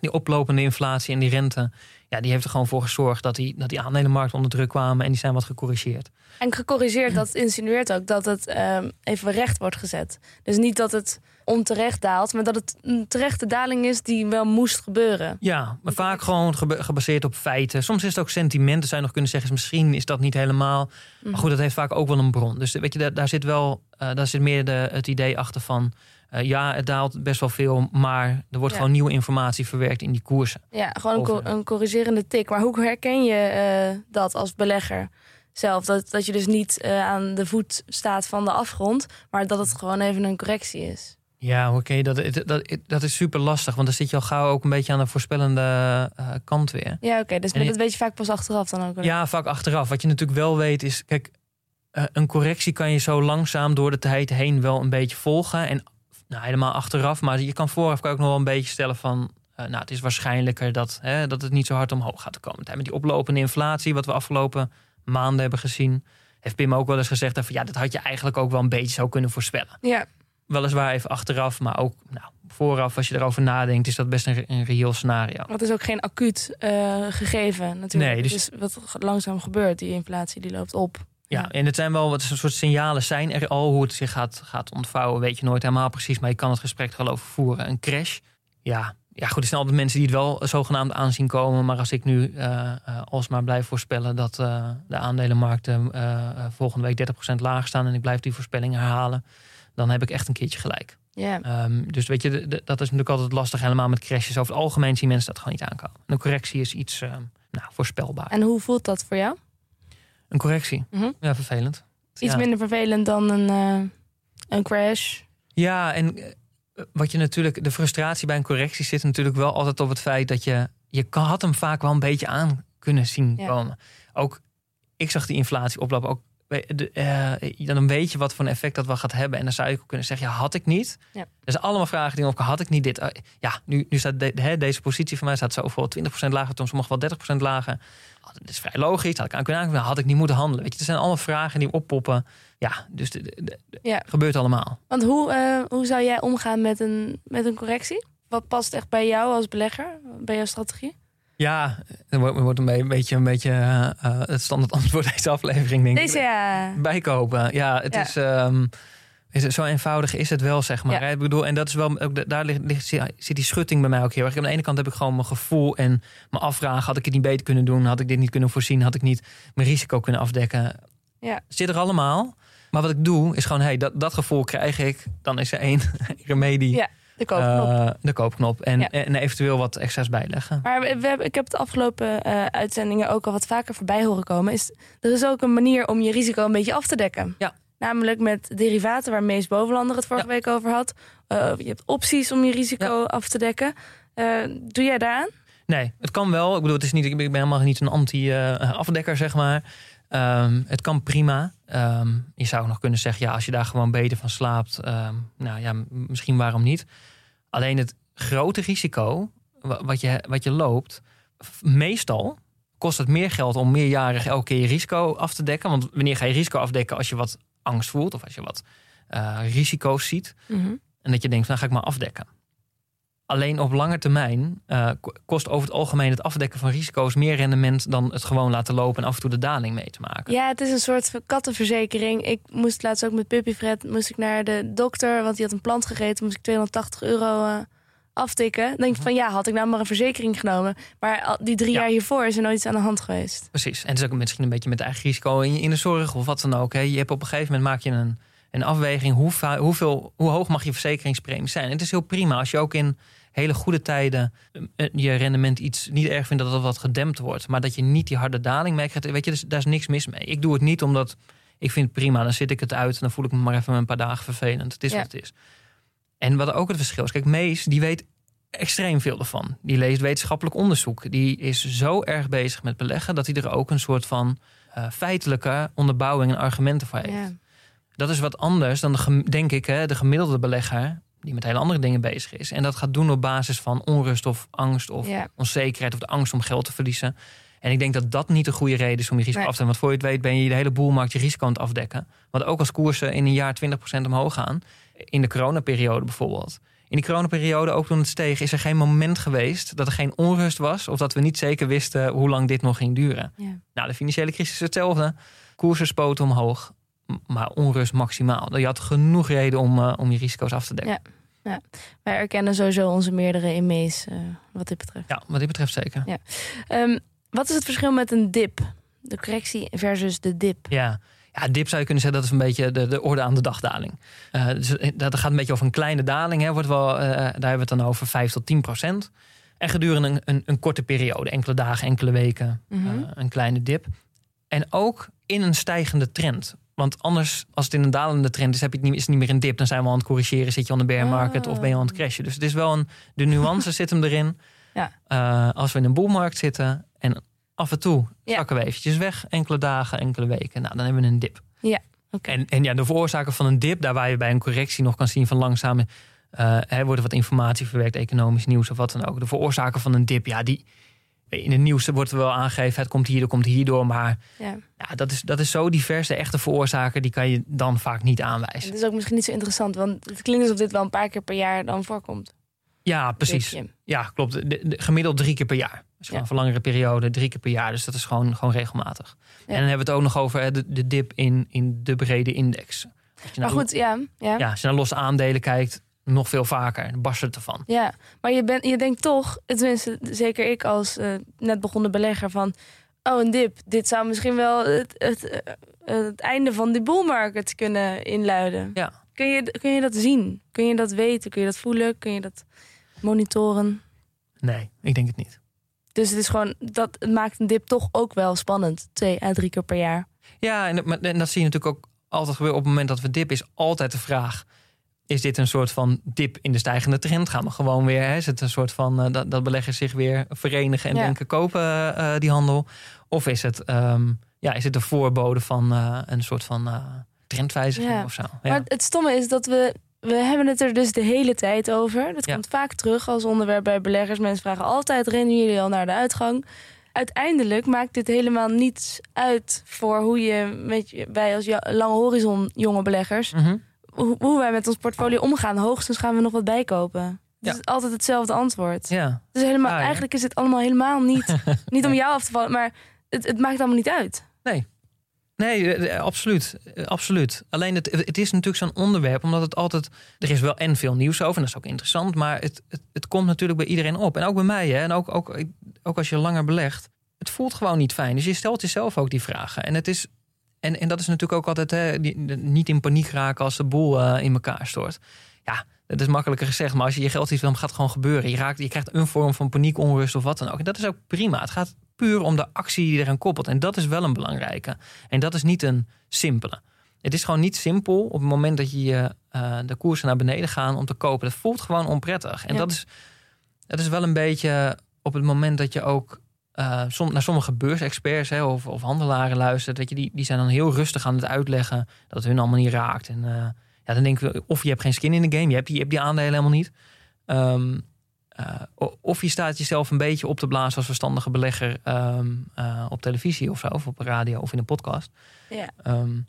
Speaker 3: Die oplopende inflatie en die rente, ja, die heeft er gewoon voor gezorgd dat die, dat die aandelenmarkten onder druk kwamen en die zijn wat gecorrigeerd.
Speaker 2: En gecorrigeerd, dat insinueert ook dat het ehm, even recht wordt gezet. Dus niet dat het onterecht daalt, maar dat het een terechte daling is die wel moest gebeuren.
Speaker 3: Ja, maar vaak gewoon gebaseerd op feiten. Soms is het ook sentimenten, zou je nog kunnen zeggen. is Misschien is dat niet helemaal. Maar goed, dat heeft vaak ook wel een bron. Dus weet je, daar, daar zit wel uh, daar zit meer de, het idee achter van. Uh, ja, het daalt best wel veel, maar er wordt
Speaker 2: Ja.
Speaker 3: gewoon nieuwe informatie verwerkt in die koersen.
Speaker 2: Ja, gewoon een,
Speaker 3: Over-
Speaker 2: co- een corrigerende tik. Maar hoe herken je uh, dat als belegger zelf? Dat, dat je dus niet uh, aan de voet staat van de afgrond, maar dat het gewoon even een correctie is.
Speaker 3: Ja, oké, okay, dat, dat, dat is super lastig. Want dan zit je al gauw ook een beetje aan de voorspellende uh, kant weer.
Speaker 2: Ja, oké. Okay, dus
Speaker 3: En
Speaker 2: dat weet je vaak pas achteraf dan ook.
Speaker 3: Ja, vaak achteraf. Wat je natuurlijk wel weet is, kijk, uh, een correctie kan je zo langzaam door de tijd heen wel een beetje volgen. En nou, helemaal achteraf. Maar je kan vooraf kan ook nog wel een beetje stellen van. Uh, nou, het is waarschijnlijker dat, hè, dat het niet zo hard omhoog gaat komen. Met die oplopende inflatie, wat we afgelopen maanden hebben gezien. Heeft Pim ook wel eens gezegd: van, ja, dat had je eigenlijk ook wel een beetje zo kunnen voorspellen.
Speaker 2: Ja.
Speaker 3: Weliswaar even achteraf, maar ook nou, vooraf, als je erover nadenkt, is dat best een, een reëel scenario.
Speaker 2: Het is ook geen acuut uh, gegeven, natuurlijk.
Speaker 3: Nee, dus...
Speaker 2: Wat langzaam gebeurt, die inflatie, die loopt op.
Speaker 3: Ja, en het zijn wel wat soort signalen zijn er al. Hoe het zich gaat, gaat ontvouwen, weet je nooit helemaal precies. Maar je kan het gesprek er al over voeren. Een crash, ja, ja goed, er zijn altijd mensen die het wel zogenaamd aanzien komen. Maar als ik nu uh, alsmaar blijf voorspellen dat uh, de aandelenmarkten volgende week 30% lager staan... en ik blijf die voorspelling herhalen, dan heb ik echt een keertje gelijk.
Speaker 2: Yeah.
Speaker 3: Um, dus weet je, de, de, dat is natuurlijk altijd lastig helemaal met crashes. Over het algemeen zien mensen dat gewoon niet aankomen. Een correctie is iets nou, voorspelbaar.
Speaker 2: En hoe voelt dat voor jou?
Speaker 3: Een correctie?
Speaker 2: Mm -hmm.
Speaker 3: Ja, vervelend.
Speaker 2: Iets
Speaker 3: ja.
Speaker 2: minder vervelend dan een, uh, een crash.
Speaker 3: Ja, en uh, wat je natuurlijk, de frustratie bij een correctie zit natuurlijk wel altijd op het feit dat je, je had hem vaak wel een beetje aan kunnen zien
Speaker 2: Ja.
Speaker 3: komen. Ook, ik zag die inflatie oplopen, ook de, uh, dan weet je wat voor een effect dat wel gaat hebben. En dan zou je ook kunnen zeggen, ja, had ik niet.
Speaker 2: Ja.
Speaker 3: Er zijn allemaal vragen die op had ik niet dit. Uh, ja, nu, nu staat de, de, deze positie van mij staat zo voor 20% lager, soms nog wel 30% lager. Oh, dat is vrij logisch, had ik aan kunnen aankomen, had ik niet moeten handelen. Weet je, er zijn allemaal vragen die oppoppen. Ja, dus de,
Speaker 2: ja.
Speaker 3: gebeurt allemaal.
Speaker 2: Want hoe, uh, hoe zou jij omgaan met een, met een correctie? Wat past echt bij jou als belegger, bij jouw strategie?
Speaker 3: Ja, er wordt, wordt een beetje, een beetje uh, het standaard antwoord deze aflevering, denk
Speaker 2: deze,
Speaker 3: ik.
Speaker 2: ja.
Speaker 3: Bijkopen. Ja, het
Speaker 2: Ja.
Speaker 3: is... Um, is het, zo eenvoudig is het wel, zeg maar.
Speaker 2: Ja.
Speaker 3: Ik bedoel, en dat is wel, ook, daar ligt, ligt, zit die schutting bij mij ook heel erg. Aan de ene kant heb ik gewoon mijn gevoel en mijn afvragen. Had ik het niet beter kunnen doen? Had ik dit niet kunnen voorzien? Had ik niet mijn risico kunnen afdekken?
Speaker 2: Ja.
Speaker 3: Zit er allemaal. Maar wat ik doe, is gewoon, hey, dat, dat gevoel krijg ik. Dan is er één remedie.
Speaker 2: Ja, de koopknop.
Speaker 3: Uh, de koopknop. En,
Speaker 2: Ja.
Speaker 3: en eventueel wat extra's bijleggen.
Speaker 2: Maar we, we hebben, ik heb het afgelopen uh, uitzendingen ook al wat vaker voorbij horen komen. Is, er is ook een manier om je risico een beetje af te dekken.
Speaker 3: Ja.
Speaker 2: Namelijk met derivaten, waar Mees Bovenlander het vorige
Speaker 3: Ja.
Speaker 2: week over had. Uh, je hebt opties om je risico af te dekken. Doe jij daaraan?
Speaker 3: Nee, het kan wel. Ik bedoel, het is niet, ik ben helemaal niet een anti-afdekker, zeg maar. Um, het kan prima. Um, je zou nog kunnen zeggen, ja, als je daar gewoon beter van slaapt, um, nou ja, misschien waarom niet. Alleen het grote risico wat je, wat je loopt, meestal kost het meer geld om meerjarig elke keer je risico af te dekken. Want wanneer ga je risico afdekken als je wat angst voelt of als je wat uh, risico's ziet.
Speaker 2: Mhm.
Speaker 3: En dat je denkt, nou ga ik maar afdekken. Alleen op lange termijn uh, kost over het algemeen het afdekken van risico's meer rendement dan het gewoon laten lopen en af en toe de daling mee te maken.
Speaker 2: Ja, het is een soort kattenverzekering. Ik moest laatst ook met Puppyfred moest ik naar de dokter, want die had een plant gegeten. Moest ik 280 euro uh, aftikken. Dan denk ik van ja, had ik nou maar een verzekering genomen. Maar die drie ja. jaar hiervoor is er nooit iets aan de hand geweest.
Speaker 3: Precies. En het is ook misschien een beetje met eigen risico in, in de zorg of wat dan ook. Hè. Je hebt op een gegeven moment maak je een, een afweging. Hoe, hoeveel, hoe hoog mag je verzekeringspremie zijn? Het is heel prima als je ook in hele goede tijden je rendement iets niet erg vindt dat het wat gedempt wordt. Maar dat je niet die harde daling krijgt. Weet je, dus, daar is niks mis mee. Ik doe het niet omdat ik vind het prima. Dan zit ik het uit en dan voel ik me maar even een paar dagen vervelend. Het is
Speaker 2: Ja.
Speaker 3: wat het is. En wat ook het verschil is. Kijk, Mees, die weet extreem veel ervan. Die leest wetenschappelijk onderzoek. Die is zo erg bezig met beleggen dat hij er ook een soort van eh, feitelijke onderbouwing en argumenten voor heeft.
Speaker 2: Ja.
Speaker 3: Dat is wat anders dan, de, denk ik, hè, de gemiddelde belegger die met hele andere dingen bezig is. En dat gaat doen op basis van onrust of angst of
Speaker 2: Ja.
Speaker 3: onzekerheid of de angst om geld te verliezen. En ik denk dat dat niet de goede reden is om je risico
Speaker 2: Nee.
Speaker 3: af te dekken. Want voor je het weet ben je de hele boelmarkt je risico aan het afdekken. Want ook als koersen in een jaar 20% omhoog gaan, in de coronaperiode bijvoorbeeld. In die coronaperiode, ook toen het steeg, is er geen moment geweest dat er geen onrust was. Of dat we niet zeker wisten hoe lang dit nog ging duren.
Speaker 2: Ja.
Speaker 3: Nou, de financiële crisis is hetzelfde. Koersen spoten omhoog, maar onrust maximaal. Je had genoeg reden om, eh, om je risico's af te dekken.
Speaker 2: Ja. Wij erkennen sowieso onze meerdere inmees eh, wat dit betreft.
Speaker 3: Ja, wat dit betreft zeker.
Speaker 2: Ja. Ehm, wat is het verschil met een dip? De correctie versus de dip.
Speaker 3: Ja. Ja, dip zou je kunnen zeggen, dat is een beetje de, de orde aan de dagdaling. Eh, dus dat gaat een beetje over een kleine daling. Hè, wordt wel, daar hebben we het dan over 5 tot 10 procent. En gedurende een, een, een korte periode, enkele dagen, enkele weken,
Speaker 2: Mhm.
Speaker 3: een kleine dip. En ook in een stijgende trend. Want anders, als het in een dalende trend is, heb je het niet, is het niet meer een dip. Dan zijn we aan het corrigeren, zit je aan de bear market of ben je aan het crashen. Dus het is wel een, de nuance zit hem erin.
Speaker 2: Ja.
Speaker 3: Eh, als we in een boelmarkt zitten en af en toe
Speaker 2: Ja.
Speaker 3: zakken we eventjes weg, enkele dagen, enkele weken. Nou, dan hebben we een dip.
Speaker 2: Oké.
Speaker 3: En, en ja, de veroorzaker van een dip, daar waar je bij een correctie nog kan zien van langzame. eh hè, wordt er wat informatie verwerkt, economisch nieuws of wat dan ook. De veroorzaker van een dip, ja, die. In het nieuws wordt er wel aangegeven, het komt hier, dat komt hierdoor. Maar
Speaker 2: Ja.
Speaker 3: ja, dat, is, dat is zo divers. De echte veroorzaker, die kan je dan vaak niet aanwijzen.
Speaker 2: Het is ook misschien niet zo interessant, want het klinkt alsof dit wel een paar keer per jaar dan voorkomt.
Speaker 3: Ja, precies. Ja, klopt. De, de- gemiddeld drie keer per jaar. Dus gewoon
Speaker 2: Ja.
Speaker 3: voor langere periode, drie keer per jaar. Dus dat is gewoon, gewoon regelmatig.
Speaker 2: Ja.
Speaker 3: En dan hebben we het ook nog over de, de dip in, in de brede index. Als je
Speaker 2: Maar goed, ja. Ja.
Speaker 3: ja, als je naar losse aandelen kijkt, nog veel vaker. Dan barst het ervan.
Speaker 2: Ja, maar je, bent je denkt toch, tenminste zeker ik als eh, net begonnen belegger van... oh, een dip, dit zou misschien wel het, het, eh, het einde van de bull market kunnen inluiden.
Speaker 3: Ja.
Speaker 2: Kun, je, kun je dat zien? Kun je dat weten? Kun je dat voelen? Kun je dat monitoren?
Speaker 3: Nee, ik denk het niet.
Speaker 2: Dus het is gewoon, dat het maakt een dip toch ook wel spannend. Twee à drie keer per jaar.
Speaker 3: Ja, en, en dat zie je natuurlijk ook altijd gebeuren. Op het moment dat we dip, is altijd de vraag... is dit een soort van dip in de stijgende trend? Gaan we gewoon weer, hè, is het een soort van... eh, dat, dat beleggers zich weer verenigen en
Speaker 2: Ja.
Speaker 3: denken kopen eh, die handel? Of is het, ehm, ja, is het de voorbode van eh, een soort van trendwijziging
Speaker 2: Ja.
Speaker 3: of zo? Ja.
Speaker 2: Maar het stomme is dat we... We hebben het er dus de hele tijd over. Dat komt vaak terug als onderwerp bij beleggers. Mensen vragen altijd, rennen jullie al naar de uitgang? Uiteindelijk maakt dit helemaal niets uit voor hoe je met je, wij als lange horizon jonge beleggers,
Speaker 3: Mhm.
Speaker 2: Hoe, hoe wij met ons portfolio omgaan. Hoogstens gaan we nog wat bijkopen. Het
Speaker 3: Ja.
Speaker 2: is altijd hetzelfde antwoord.
Speaker 3: Ja,
Speaker 2: Dus helemaal,
Speaker 3: Ah, ja.
Speaker 2: eigenlijk is het allemaal helemaal niet, niet om jou af te vallen, maar het, het maakt allemaal niet uit.
Speaker 3: Nee, eh, eh, absoluut. Eh, absoluut. Alleen het, het is natuurlijk zo'n onderwerp, omdat het altijd. Er is wel en veel nieuws over, en dat is ook interessant. Maar het, het, het komt natuurlijk bij iedereen op. En ook bij mij, hè. En ook, ook, ook als je langer belegt. Het voelt gewoon niet fijn. Dus je stelt jezelf ook die vragen. En het is. En, en dat is natuurlijk ook altijd hè, die- niet in paniek raken als de boel eh, in elkaar stort. Ja, dat is makkelijker gezegd. Maar als je je geld iets wil, gaat het gewoon gebeuren. Je, raakt, je krijgt een vorm van paniek, onrust of wat dan ook. En dat is ook prima. Het gaat puur om de actie die eraan koppelt. En dat is wel een belangrijke. En dat is niet een simpele. Het is gewoon niet simpel op het moment dat je eh, de koersen naar beneden gaan om te kopen. Dat voelt gewoon onprettig. En
Speaker 2: Ja.
Speaker 3: dat, is, dat is wel een beetje op het moment dat je ook eh, som, naar sommige beursexperts hè, of, of handelaren luistert. Dat je, die, die zijn dan heel rustig aan het uitleggen dat het hun allemaal niet raakt. En eh, ja, dan denken we, of je hebt geen skin in de game, je hebt die, je hebt die aandelen helemaal niet. Ehm, eh, of je staat jezelf een beetje op te blazen als verstandige belegger ehm, eh, op televisie of zo, of op radio of in een podcast.
Speaker 2: Ja.
Speaker 3: Ehm,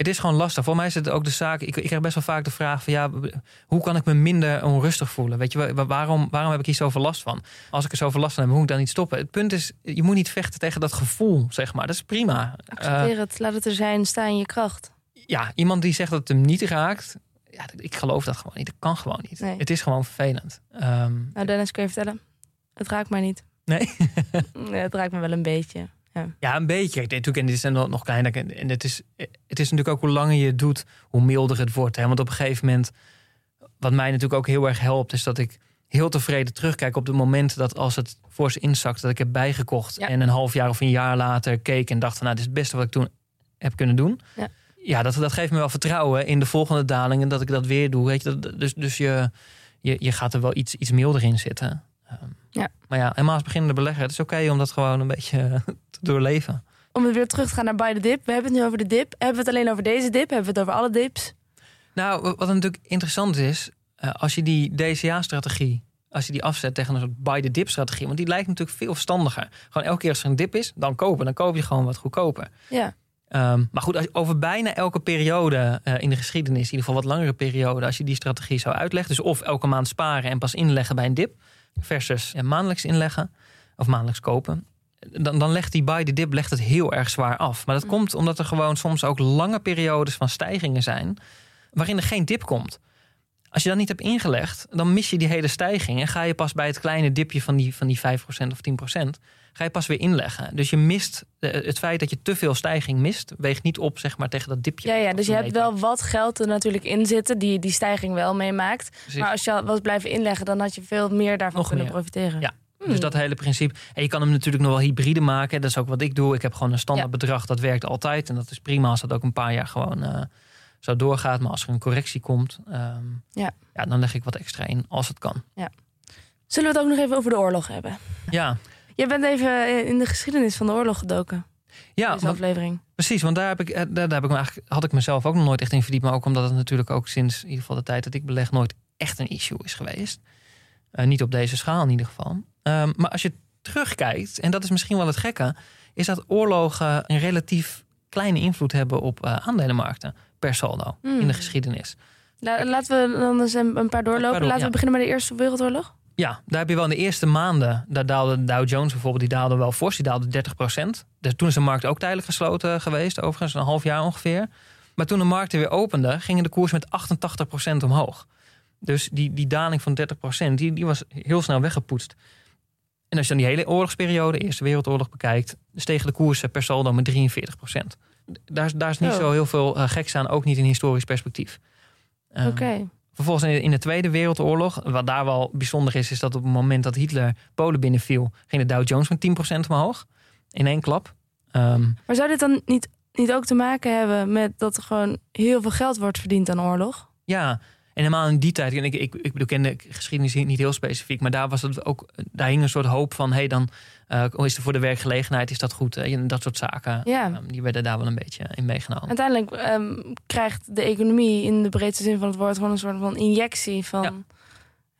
Speaker 3: het is gewoon lastig. Voor mij is het ook de zaak. Ik, ik krijg best wel vaak de vraag van ja, hoe kan ik me minder onrustig voelen? Weet je, wa- wa- waarom, waarom heb ik hier zoveel last van? Als ik er zoveel last van heb, moet ik dan niet stoppen? Het punt is, je moet niet vechten tegen dat gevoel, zeg maar. Dat is prima. Eh,
Speaker 2: Accepteer het, laat het er zijn, sta in je kracht.
Speaker 3: ja, iemand die zegt dat het hem niet raakt, ja, ik geloof dat gewoon niet. Dat kan gewoon niet.
Speaker 2: Nee.
Speaker 3: Het is gewoon vervelend. Ehm,
Speaker 2: Nou, Dennis, kun je vertellen? Het raakt mij niet.
Speaker 3: nee?
Speaker 2: Nee, het raakt me wel een beetje.
Speaker 3: Ja, een beetje. Natuurlijk, en dit is nog nog kleiner. En het is, het is natuurlijk ook hoe langer je het doet, hoe milder het wordt. Hè? Want op een gegeven moment, wat mij natuurlijk ook heel erg helpt, is dat ik heel tevreden terugkijk op de momenten dat als het voor ze inzakt, dat ik heb bijgekocht.
Speaker 2: Ja.
Speaker 3: En een half jaar of een jaar later keek en dacht van, nou, dit is het beste wat ik toen heb kunnen doen.
Speaker 2: Ja.
Speaker 3: Ja, dat, dat geeft me wel vertrouwen in de volgende dalingen dat ik dat weer doe. Weet je, dat, dus dus je, je, je gaat er wel iets, iets milder in zitten.
Speaker 2: Ja.
Speaker 3: Maar ja, helemaal als beginnende belegger, het is oké om dat gewoon een beetje doorleven.
Speaker 2: Om het weer terug te gaan naar By the Dip. We hebben het nu over de dip. Hebben we het alleen over deze dip? Hebben we het over alle dips?
Speaker 3: Nou, wat natuurlijk interessant is, eh, als je die DCA-strategie, als je die afzet tegen een soort buy the dip strategie, want die lijkt natuurlijk veel verstandiger. Gewoon elke keer als er een dip is, dan kopen, dan koop je gewoon wat goedkoper.
Speaker 2: Ja.
Speaker 3: Ehm, maar goed, als je over bijna elke periode eh, in de geschiedenis, in ieder geval wat langere periode, als je die strategie zou uitleggen, dus of elke maand sparen en pas inleggen bij een dip, versus eh, maandelijks inleggen of maandelijks kopen, dan, dan legt die buy the dip legt het heel erg zwaar af. Maar dat
Speaker 2: Mm.
Speaker 3: komt omdat er gewoon soms ook lange periodes van stijgingen zijn, waarin er geen dip komt. Als je dat niet hebt ingelegd, dan mis je die hele stijging. En ga je pas bij het kleine dipje van die, van die 5% of 10%, ga je pas weer inleggen. Dus je mist eh, het feit dat je te veel stijging mist, weegt niet op zeg maar, tegen dat dipje.
Speaker 2: Ja, ja, dus je hebt wel wat geld er natuurlijk in zitten, die die stijging wel meemaakt.
Speaker 3: Precies.
Speaker 2: Maar als je was blijven inleggen, dan had je veel meer daarvan
Speaker 3: Nog
Speaker 2: kunnen
Speaker 3: meer.
Speaker 2: profiteren.
Speaker 3: Ja.
Speaker 2: Hmm.
Speaker 3: Dus dat hele principe. En je kan hem natuurlijk nog wel hybride maken. Dat is ook wat ik doe. Ik heb gewoon een standaard
Speaker 2: Ja.
Speaker 3: bedrag. Dat werkt altijd. En dat is prima als dat ook een paar jaar gewoon eh, zo doorgaat. Maar als er een correctie komt, ehm,
Speaker 2: Ja.
Speaker 3: ja, dan leg ik wat extra in als het kan.
Speaker 2: Zullen we het ook nog even over de oorlog hebben?
Speaker 3: Ja,
Speaker 2: Je bent even eh, in de geschiedenis van de oorlog gedoken.
Speaker 3: ja
Speaker 2: deze
Speaker 3: want-
Speaker 2: aflevering.
Speaker 3: precies. Want daar, heb ik, eh, daar, daar heb ik me eigenlijk, had ik mezelf ook nog nooit echt in verdiept. Maar ook omdat het natuurlijk ook sinds in ieder geval de tijd dat ik beleg nooit echt een issue is geweest. Niet op deze schaal in ieder geval. Ehm, maar als je terugkijkt, en dat is misschien wel het gekke, is dat oorlogen een relatief kleine invloed hebben op eh, aandelenmarkten per saldo
Speaker 2: Hmm.
Speaker 3: in de geschiedenis.
Speaker 2: La- laten we dan eens een, een paar doorlopen. Laten
Speaker 3: ja.
Speaker 2: we beginnen bij de Eerste Wereldoorlog.
Speaker 3: Ja, daar heb je wel in de eerste maanden, daar daalde de Dow Jones bijvoorbeeld, die daalde wel fors, die daalde 30% Dus toen is de markt ook tijdelijk gesloten geweest, overigens een half jaar ongeveer. Maar toen de markten weer openden, gingen de koers met 88% omhoog. Dus die, die daling van 30% die, die was heel snel weggepoetst. En als je dan die hele oorlogsperiode, Eerste Wereldoorlog, bekijkt, stegen de koersen per saldo met 43% Daar, is- daar is niet
Speaker 2: Oh.
Speaker 3: zo heel veel eh, geks aan, ook niet in historisch perspectief. Ehm,
Speaker 2: Oké.
Speaker 3: Vervolgens in de, in de Tweede Wereldoorlog, wat daar wel bijzonder is, is dat op het moment dat Hitler Polen binnenviel, ging de Dow Jones met 10% omhoog. In één klap. Ehm,
Speaker 2: Maar zou dit dan niet, niet ook te maken hebben met dat er gewoon heel veel geld wordt verdiend aan oorlog?
Speaker 3: ja, en helemaal in die tijd, en ik, ik, ik bedoel, ken de geschiedenis niet heel specifiek, maar daar was het ook, daar hing een soort hoop van, hé, hey, dan eh, is er voor de werkgelegenheid, is dat goed? En dat soort zaken.
Speaker 2: Ja.
Speaker 3: Ehm, die werden daar wel een beetje in meegenomen.
Speaker 2: Uiteindelijk ehm, krijgt de economie in de breedste zin van het woord gewoon een soort van injectie van
Speaker 3: Ja.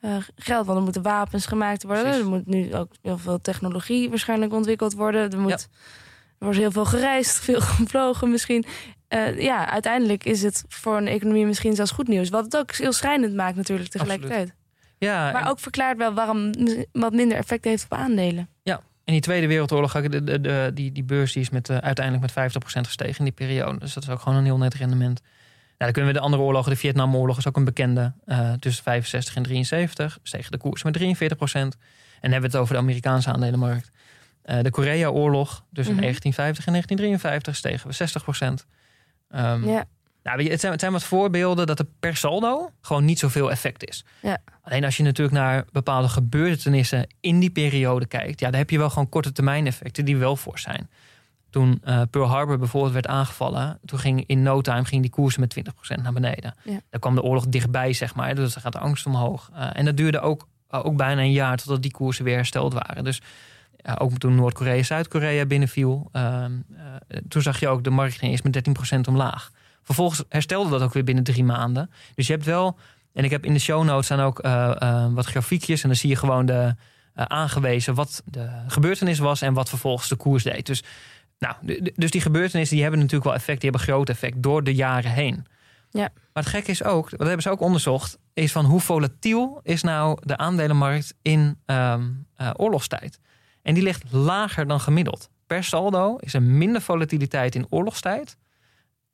Speaker 2: eh, geld. Want er moeten wapens gemaakt worden.
Speaker 3: Precies.
Speaker 2: Er moet nu ook heel veel technologie waarschijnlijk ontwikkeld worden. Er, moet, er wordt heel veel gereisd, veel gevlogen misschien. Eh, ja, uiteindelijk is het voor een economie misschien zelfs goed nieuws. Wat het ook heel schrijnend maakt natuurlijk tegelijkertijd.
Speaker 3: Ja,
Speaker 2: Maar
Speaker 3: en-
Speaker 2: ook verklaart wel waarom het wat minder effect heeft op aandelen.
Speaker 3: In die Tweede Wereldoorlog, de, de, de, die, die beurs die is met, eh, uiteindelijk met 50% gestegen in die periode. Dus dat is ook gewoon een heel net rendement. Nou, dan kunnen we de andere oorlogen, de Vietnamoorlog is ook een bekende. eh, tussen 65 en 73 stegen de koers met 43%. En dan hebben we het over de Amerikaanse aandelenmarkt. Eh, de Korea-oorlog tussen
Speaker 2: Mhm.
Speaker 3: 1950 en 1953 stegen we 60%. Ehm,
Speaker 2: Ja.
Speaker 3: nou, weet je, het, zijn, het zijn wat voorbeelden dat er per saldo gewoon niet zoveel effect is.
Speaker 2: Ja.
Speaker 3: Alleen als je natuurlijk naar bepaalde gebeurtenissen in die periode kijkt, ja, dan heb je wel gewoon korte termijn effecten die wel voor zijn. Toen eh, Pearl Harbor bijvoorbeeld werd aangevallen, toen ging in no time ging die koersen met 20% naar beneden.
Speaker 2: Ja.
Speaker 3: Daar kwam de oorlog dichtbij, zeg maar. Dus dan gaat de angst omhoog. Eh, en dat duurde ook, ook bijna een jaar totdat die koersen weer hersteld waren. Dus ook toen Noord-Korea Zuid-Korea binnenviel, ehm, eh, toen zag je ook de markt ging eerst met 13% omlaag. Vervolgens herstelde dat ook weer binnen drie maanden. Dus je hebt wel En ik heb in de show notes staan ook eh, eh, wat grafiekjes. En dan zie je gewoon de, aangewezen wat de gebeurtenis was en wat vervolgens de koers deed. Dus, nou, dus die gebeurtenissen die hebben natuurlijk wel effect. Die hebben groot effect door de jaren heen.
Speaker 2: Ja.
Speaker 3: Maar het gekke is ook, dat hebben ze ook onderzocht, is van hoe volatiel is nou de aandelenmarkt in ehm, eh, oorlogstijd. En die ligt lager dan gemiddeld. Per saldo is er minder volatiliteit in oorlogstijd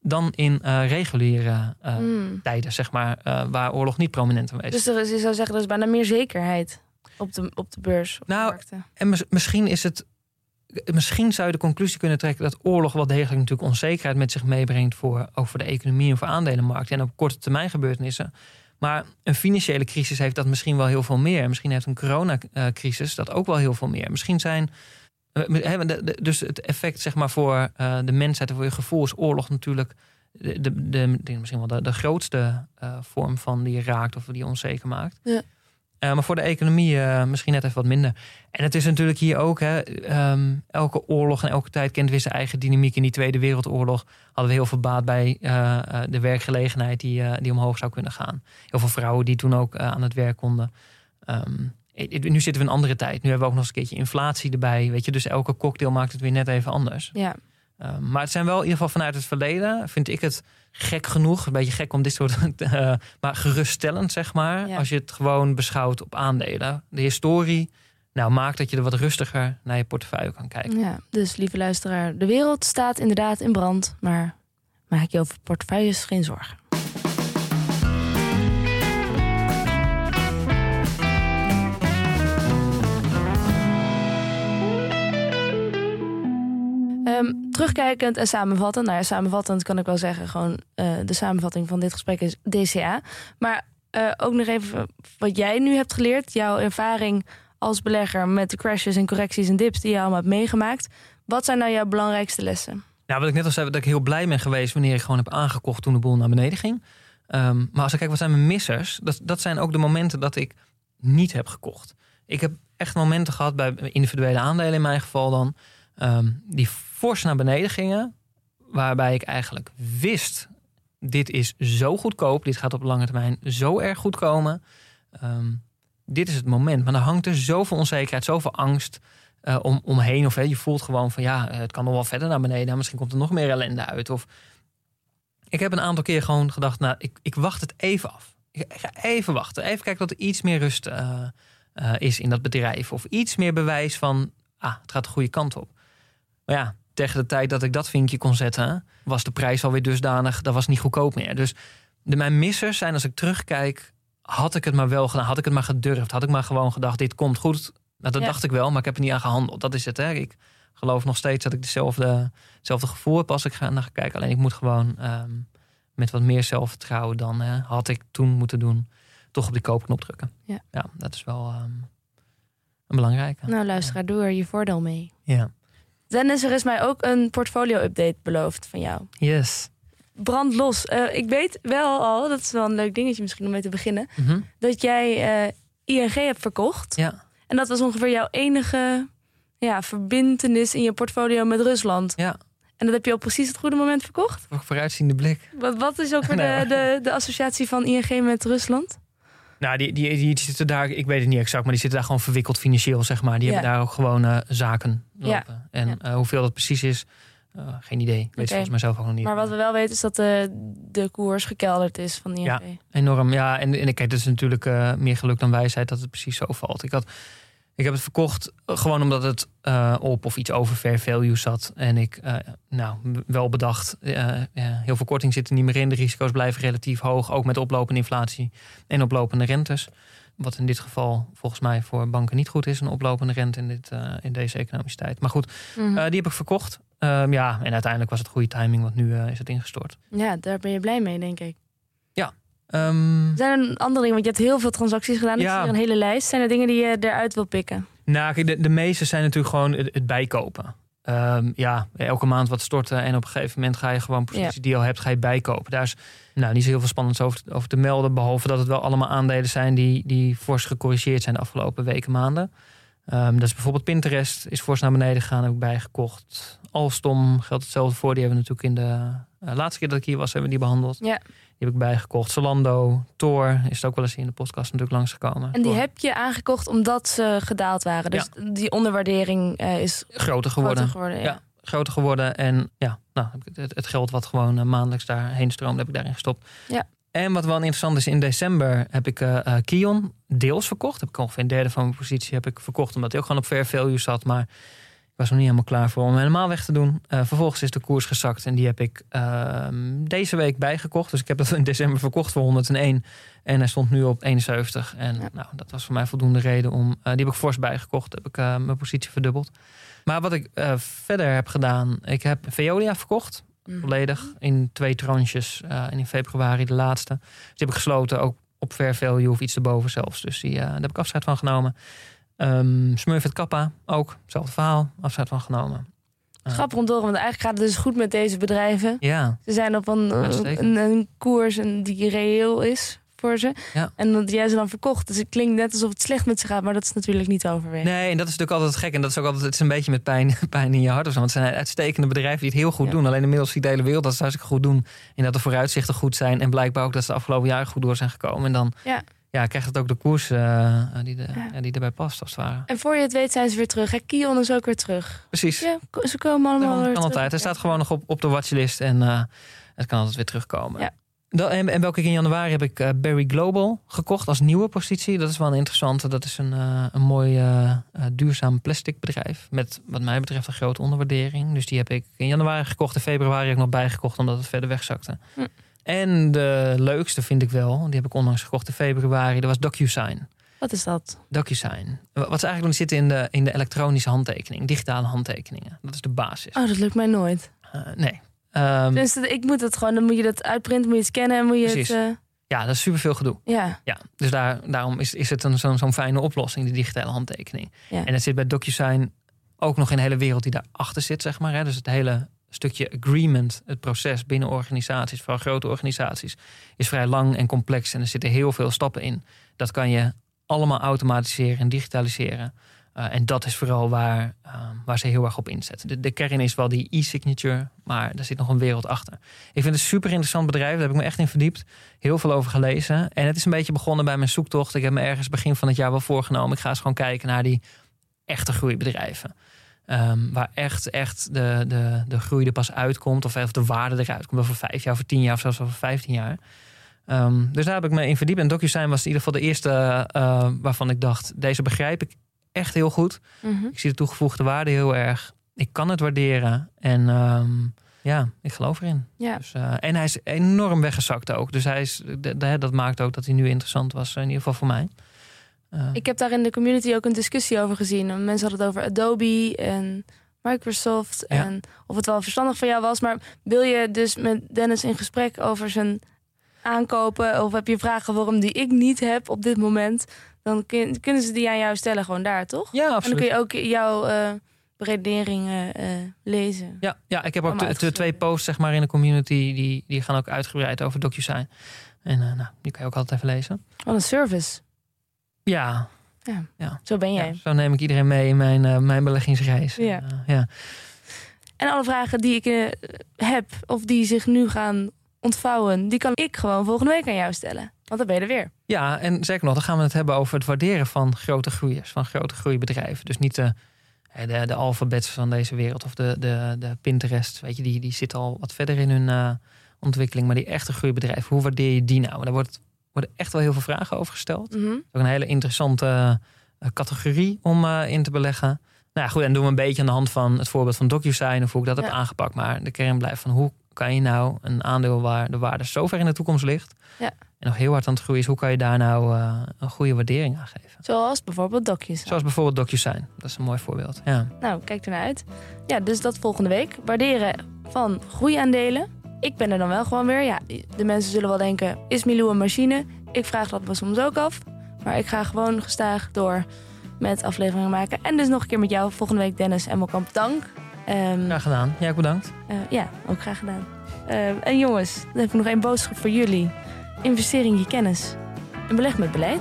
Speaker 3: dan in eh, reguliere eh,
Speaker 2: Hmm.
Speaker 3: tijden, zeg maar, eh, waar oorlog niet prominent aanwezig is.
Speaker 2: Dus er is, je zou zeggen, er is bijna meer zekerheid op de, op de beurs, op
Speaker 3: Nou,
Speaker 2: de.
Speaker 3: En mis- misschien is het. Misschien zou je de conclusie kunnen trekken dat oorlog wel degelijk natuurlijk onzekerheid met zich meebrengt voor, ook voor de economie en voor aandelenmarkten en op korte termijn gebeurtenissen. Maar een financiële crisis heeft dat misschien wel heel veel meer. Misschien heeft een coronacrisis dat ook wel heel veel meer. Misschien zijn. eh, Dus het effect zeg maar, voor eh, de mensheid en voor je gevoel is oorlog natuurlijk de, de, misschien wel de, de grootste eh, vorm van die je raakt of die je onzeker maakt.
Speaker 2: Ja.
Speaker 3: Eh, maar voor de economie eh, misschien net even wat minder. En het is natuurlijk hier ook, hè, ehm, elke oorlog en elke tijd kent weer zijn eigen dynamiek. In die Tweede Wereldoorlog hadden we heel veel baat bij eh, de werkgelegenheid die, die omhoog zou kunnen gaan. Heel veel vrouwen die toen ook aan het werk konden. Ehm, eh, nu zitten we in een andere tijd. Nu hebben we ook nog eens een keertje inflatie erbij. Weet je? Dus elke cocktail maakt het weer net even anders.
Speaker 2: Ja,
Speaker 3: Ehm, maar het zijn wel in ieder geval vanuit het verleden, vind ik het gek genoeg. Een beetje gek om dit soort. eh, maar geruststellend, zeg maar.
Speaker 2: Ja.
Speaker 3: Als je het gewoon beschouwt op aandelen. De historie. Nou, maakt dat je er wat rustiger naar je portefeuille kan kijken.
Speaker 2: ja, dus lieve luisteraar, de wereld staat inderdaad in brand, maar maak je over portefeuilles geen zorgen. Ehm, terugkijkend en samenvattend. Nou ja, samenvattend kan ik wel zeggen. Gewoon eh, de samenvatting van dit gesprek is DCA. Maar eh, ook nog even wat jij nu hebt geleerd. Jouw ervaring als belegger met de crashes en correcties en dips die je allemaal hebt meegemaakt. Wat zijn nou jouw belangrijkste lessen?
Speaker 3: Nou, wat ik net al zei, dat ik heel blij ben geweest wanneer ik gewoon heb aangekocht toen de boel naar beneden ging. Ehm, maar als ik kijk, wat zijn mijn missers? Dat, dat zijn ook de momenten dat ik niet heb gekocht. Ik heb echt momenten gehad bij individuele aandelen in mijn geval dan, ehm, die fors naar beneden gingen. Waarbij ik eigenlijk wist, dit is zo goedkoop, dit gaat op lange termijn zo erg goed komen. Ehm, dit is het moment. Maar dan hangt er zoveel onzekerheid, zoveel angst eh, om, omheen. Of hè, je voelt gewoon van ja, het kan nog wel verder naar beneden. Nou, Misschien komt er nog meer ellende uit. Of ik heb een aantal keer gewoon gedacht, nou, ik, ik wacht het even af. Ik ik ga even wachten. Even kijken dat er iets meer rust eh, eh, is in dat bedrijf. Of iets meer bewijs van, ah, het gaat de goede kant op. Maar ja, tegen de tijd dat ik dat vinkje kon zetten, was de prijs alweer dusdanig, dat was niet goedkoop meer. Dus de, mijn missers zijn als ik terugkijk, had ik het maar wel gedaan, had ik het maar gedurfd, had ik maar gewoon gedacht, dit komt goed. Nou, dat
Speaker 2: Ja.
Speaker 3: dacht ik wel, maar ik heb er niet aan gehandeld. Dat is het. Hè. Ik geloof nog steeds dat ik dezelfde, hetzelfde gevoel heb als ik ga naar ga kijken. Alleen ik moet gewoon ehm, met wat meer zelfvertrouwen dan had ik toen moeten doen, toch op die koopknop drukken.
Speaker 2: Ja.
Speaker 3: dat is wel ehm, een belangrijke.
Speaker 2: Nou, luisteraar, doe er je voordeel mee.
Speaker 3: Ja.
Speaker 2: Dennis, er is mij ook een portfolio-update beloofd van jou.
Speaker 3: Yes.
Speaker 2: Brand los. Eh, ik weet wel al, dat is wel een leuk dingetje misschien om mee te beginnen,
Speaker 3: Mhm.
Speaker 2: dat jij eh, ING hebt verkocht.
Speaker 3: Ja.
Speaker 2: En dat was ongeveer jouw enige ja, verbintenis in je portfolio met Rusland.
Speaker 3: Ja.
Speaker 2: En dat heb je op precies het goede moment verkocht?
Speaker 3: Voor- Vooruitziende blik.
Speaker 2: Wat, wat is ook weer de, de, de associatie van ING met Rusland?
Speaker 3: Nou, die, die, die zitten daar, ik weet het niet exact, maar die zitten daar gewoon verwikkeld financieel, zeg maar. Die
Speaker 2: Ja.
Speaker 3: hebben daar ook gewoon eh, zaken
Speaker 2: Ja.
Speaker 3: lopen. En
Speaker 2: Ja.
Speaker 3: eh, hoeveel dat precies is, eh, geen idee. Ik weet volgens mij zelf ook nog niet.
Speaker 2: Maar wat we wel weten is dat de, de koers gekelderd is van ING.
Speaker 3: Ja. Enorm, ja. En, en kijk, het is natuurlijk meer geluk dan wijsheid dat het precies zo valt. Ik, had, ik heb het verkocht eh, gewoon omdat het eh, op of iets over fair value zat. En ik, eh, nou, wel bedacht, ja, heel veel korting zit er niet meer in. De risico's blijven relatief hoog, ook met oplopende inflatie en oplopende rentes. Wat in dit geval volgens mij voor banken niet goed is, een oplopende rente in, dit, in deze economische tijd. Maar goed,
Speaker 2: Mhm.
Speaker 3: die heb ik verkocht. Ehm, ja, en uiteindelijk was het goede timing, want nu is het ingestort.
Speaker 2: ja, daar ben je blij mee, denk ik.
Speaker 3: Ehm,
Speaker 2: Zijn er andere dingen? Want je hebt heel veel transacties gedaan. Ik
Speaker 3: Ja.
Speaker 2: zie hier een hele lijst. Zijn er dingen die je eruit wil pikken?
Speaker 3: Nou, kijk, de, de meeste zijn natuurlijk gewoon het, het bijkopen. Ehm, ja, elke maand wat storten en op een gegeven moment ga je gewoon positie die je al hebt, ga je bijkopen. Daar is nou, niet zo heel veel spannends over, te- over te melden, behalve dat het wel allemaal aandelen zijn die, die fors gecorrigeerd zijn de afgelopen weken, maanden. Ehm, dat is bijvoorbeeld Pinterest, is fors naar beneden gegaan, heb ik bijgekocht. Alstom geldt hetzelfde voor, die hebben we natuurlijk in de eh, laatste keer dat ik hier was, hebben we die behandeld.
Speaker 2: Ja.
Speaker 3: Die heb ik bijgekocht. Zalando, Tor is het ook wel eens in de podcast natuurlijk langsgekomen.
Speaker 2: En die
Speaker 3: Tor.
Speaker 2: heb je aangekocht omdat ze gedaald waren. Dus die onderwaardering eh, is
Speaker 3: groter geworden.
Speaker 2: groter geworden. Ja.
Speaker 3: Ja. Groter geworden. En ja, nou, het, het geld wat gewoon eh, maandelijks daarheen stroomt, heb ik daarin gestopt.
Speaker 2: Ja.
Speaker 3: En wat wel interessant is, in december heb ik eh Kion deels verkocht. Heb ik ongeveer een derde van mijn positie heb ik verkocht, omdat hij ook gewoon op fair value zat. Maar was nog niet helemaal klaar voor om hem helemaal weg te doen. Eh, vervolgens is de koers gezakt en die heb ik ehm, deze week bijgekocht. Dus ik heb dat in december verkocht voor 101. En hij stond nu op 71. En
Speaker 2: Ja.
Speaker 3: nou, dat was voor mij voldoende reden om. eh, die heb ik fors bijgekocht. Heb ik eh, mijn positie verdubbeld. Maar wat ik verder heb gedaan, ik heb Veolia verkocht.
Speaker 2: Mhm.
Speaker 3: Volledig in twee tranches. en in februari de laatste. Dus die heb ik gesloten, ook op fair value of iets erboven zelfs. Dus die, daar heb ik afscheid van genomen. Ehm Smurfit Kappa ook, hetzelfde verhaal, afscheid van genomen. Eh,
Speaker 2: Grappig om te horen, want eigenlijk gaat het dus goed met deze bedrijven.
Speaker 3: Ja,
Speaker 2: Ze zijn op een,
Speaker 3: Uitstekend.
Speaker 2: een, een koers en die reëel is voor ze.
Speaker 3: Ja.
Speaker 2: En dat jij ze dan verkocht. Dus het klinkt net alsof het slecht met ze gaat, maar dat is natuurlijk niet te overwegen.
Speaker 3: nee, en dat is natuurlijk altijd gek. En dat is ook altijd het is een beetje met pijn, pijn in je hart of zo. Want het zijn uitstekende bedrijven die het heel goed
Speaker 2: Ja.
Speaker 3: doen. Alleen inmiddels ziet de hele wereld dat ze het hartstikke goed doen. En dat de vooruitzichten goed zijn. En blijkbaar ook dat ze de afgelopen jaren goed door zijn gekomen. En dan
Speaker 2: Ja.
Speaker 3: Ja, krijgt het ook de koers eh, die, de,
Speaker 2: Ja.
Speaker 3: die erbij past, als het ware.
Speaker 2: En voor je het weet zijn ze weer terug. Hè? Kion is ook weer terug.
Speaker 3: Precies.
Speaker 2: Ja, ze komen allemaal weer
Speaker 3: kan
Speaker 2: terug.
Speaker 3: altijd. Hij staat gewoon nog op, op de watchlist en eh, het kan altijd weer terugkomen.
Speaker 2: Ja.
Speaker 3: En, en welke ik in januari heb ik eh, Berry Global gekocht als nieuwe positie. Dat is wel een interessante. Dat is een, eh, een mooi eh, eh, duurzaam plastic bedrijf. Met wat mij betreft een grote onderwaardering. Dus die heb ik in januari gekocht. In februari heb ik nog bijgekocht omdat het verder wegzakte.
Speaker 2: Hm.
Speaker 3: En de leukste vind ik wel, die heb ik onlangs gekocht in februari. Dat was DocuSign.
Speaker 2: Wat is dat?
Speaker 3: DocuSign. Wat ze eigenlijk doen, zitten in de, in de elektronische handtekening. Digitale handtekeningen. Dat is de basis.
Speaker 2: Oh, dat lukt mij nooit.
Speaker 3: Eh, nee.
Speaker 2: Dus ik moet het gewoon, dan moet je dat uitprinten, moet je scannen en moet je
Speaker 3: Precies.
Speaker 2: het... eh,
Speaker 3: ja, dat is superveel gedoe.
Speaker 2: ja,
Speaker 3: Ja, dus daar, daarom is, is het een, zo'n zo'n fijne oplossing, die digitale handtekening.
Speaker 2: Ja.
Speaker 3: En het zit bij DocuSign ook nog in de hele wereld die daarachter zit, zeg maar. Hè. Dus het hele stukje agreement, het proces binnen organisaties, vooral grote organisaties, is vrij lang en complex. En er zitten heel veel stappen in. Dat kan je allemaal automatiseren en digitaliseren. Uh, en dat is vooral waar, uh, waar ze heel erg op inzetten. De, de, kern is wel die e-signature, maar er zit nog een wereld achter. Ik vind het een super interessant bedrijf, daar heb ik me echt in verdiept. Heel veel over gelezen. En het is een beetje begonnen bij mijn zoektocht. Ik heb me ergens begin van het jaar wel voorgenomen. Ik ga eens gewoon kijken naar die echte groeibedrijven. Um, waar echt, echt de, de, de groei er pas uitkomt. Of, of de waarde eruit komt. Over vijf jaar, over tien jaar of zelfs over vijftien jaar. Um, dus daar heb ik me in verdiept. En DocuSign was in ieder geval de eerste uh, waarvan ik dacht... deze begrijp ik echt heel goed.
Speaker 2: Mhm.
Speaker 3: Mm -hmm. Ik zie de toegevoegde waarde heel erg. Ik kan het waarderen. En um, ja, ik geloof erin.
Speaker 2: Ja.
Speaker 3: Dus, uh, en hij is enorm weggezakt ook. Dus hij is, de, de, dat maakt ook dat hij nu interessant was. In ieder geval voor mij.
Speaker 2: Uh, ik heb daar in de community ook een discussie over gezien. Mensen hadden het over Adobe en Microsoft.
Speaker 3: Ja.
Speaker 2: En of het wel verstandig van jou was. Maar wil je dus met Dennis in gesprek over zijn aankopen... of heb je vragen waarom die ik niet heb op dit moment... dan kun, kunnen ze die aan jou stellen gewoon daar, toch?
Speaker 3: Ja, absoluut.
Speaker 2: En dan kun je ook jouw uh, beredeneringen uh, lezen.
Speaker 3: Ja, ja, ik heb ook de, de twee posts zeg maar, in de community... die, die gaan ook uitgebreid over DocuSign. En uh, nou, die kan je ook altijd even lezen.
Speaker 2: Wat een service.
Speaker 3: Ja.
Speaker 2: Ja,
Speaker 3: ja.
Speaker 2: zo ben jij.
Speaker 3: Ja, zo neem ik iedereen mee in mijn, uh, mijn beleggingsreis.
Speaker 2: Ja.
Speaker 3: Uh, ja.
Speaker 2: En alle vragen die ik uh, heb of die zich nu gaan ontvouwen... die kan ik gewoon volgende week aan jou stellen. Want dan ben je er weer.
Speaker 3: Ja, en zeker nog, dan gaan we het hebben over het waarderen van grote groeiers. Van grote groeibedrijven. Dus niet de, de, de alfabets van deze wereld of de, de, de Pinterest. Weet je, die, die zitten al wat verder in hun ontwikkeling. Maar die echte groeibedrijven, hoe waardeer je die nou? Daar wordt worden echt wel heel veel vragen over gesteld.
Speaker 2: Mm -hmm.
Speaker 3: Ook een hele interessante uh, categorie om uh, in te beleggen. Nou ja, goed, en doen we een beetje aan de hand van het voorbeeld van DocuSign of hoe ik dat ja. heb aangepakt. Maar de kern blijft van hoe kan je nou een aandeel waar de waarde zo ver in de toekomst ligt
Speaker 2: ja.
Speaker 3: en nog heel hard aan het groeien is, hoe kan je daar nou uh, een goede waardering aan geven?
Speaker 2: Zoals bijvoorbeeld DocuSign.
Speaker 3: Zoals bijvoorbeeld DocuSign. Dat is een mooi voorbeeld. Ja.
Speaker 2: Nou, kijk ernaar uit. Ja, dus dat volgende week. Waarderen van groeiaandelen. Ik ben er dan wel gewoon weer. Ja, de mensen zullen wel denken, is Milou een machine? Ik vraag dat me soms ook af. Maar ik ga gewoon gestaag door met afleveringen maken. En dus nog een keer met jou volgende week, Dennis Emmelkamp. Dank.
Speaker 3: Um, graag gedaan. Ja, ook bedankt.
Speaker 2: Uh, ja, ook graag gedaan. Uh, en jongens, dan heb ik nog één boodschap voor jullie. Investeer in je kennis. En beleg met beleid.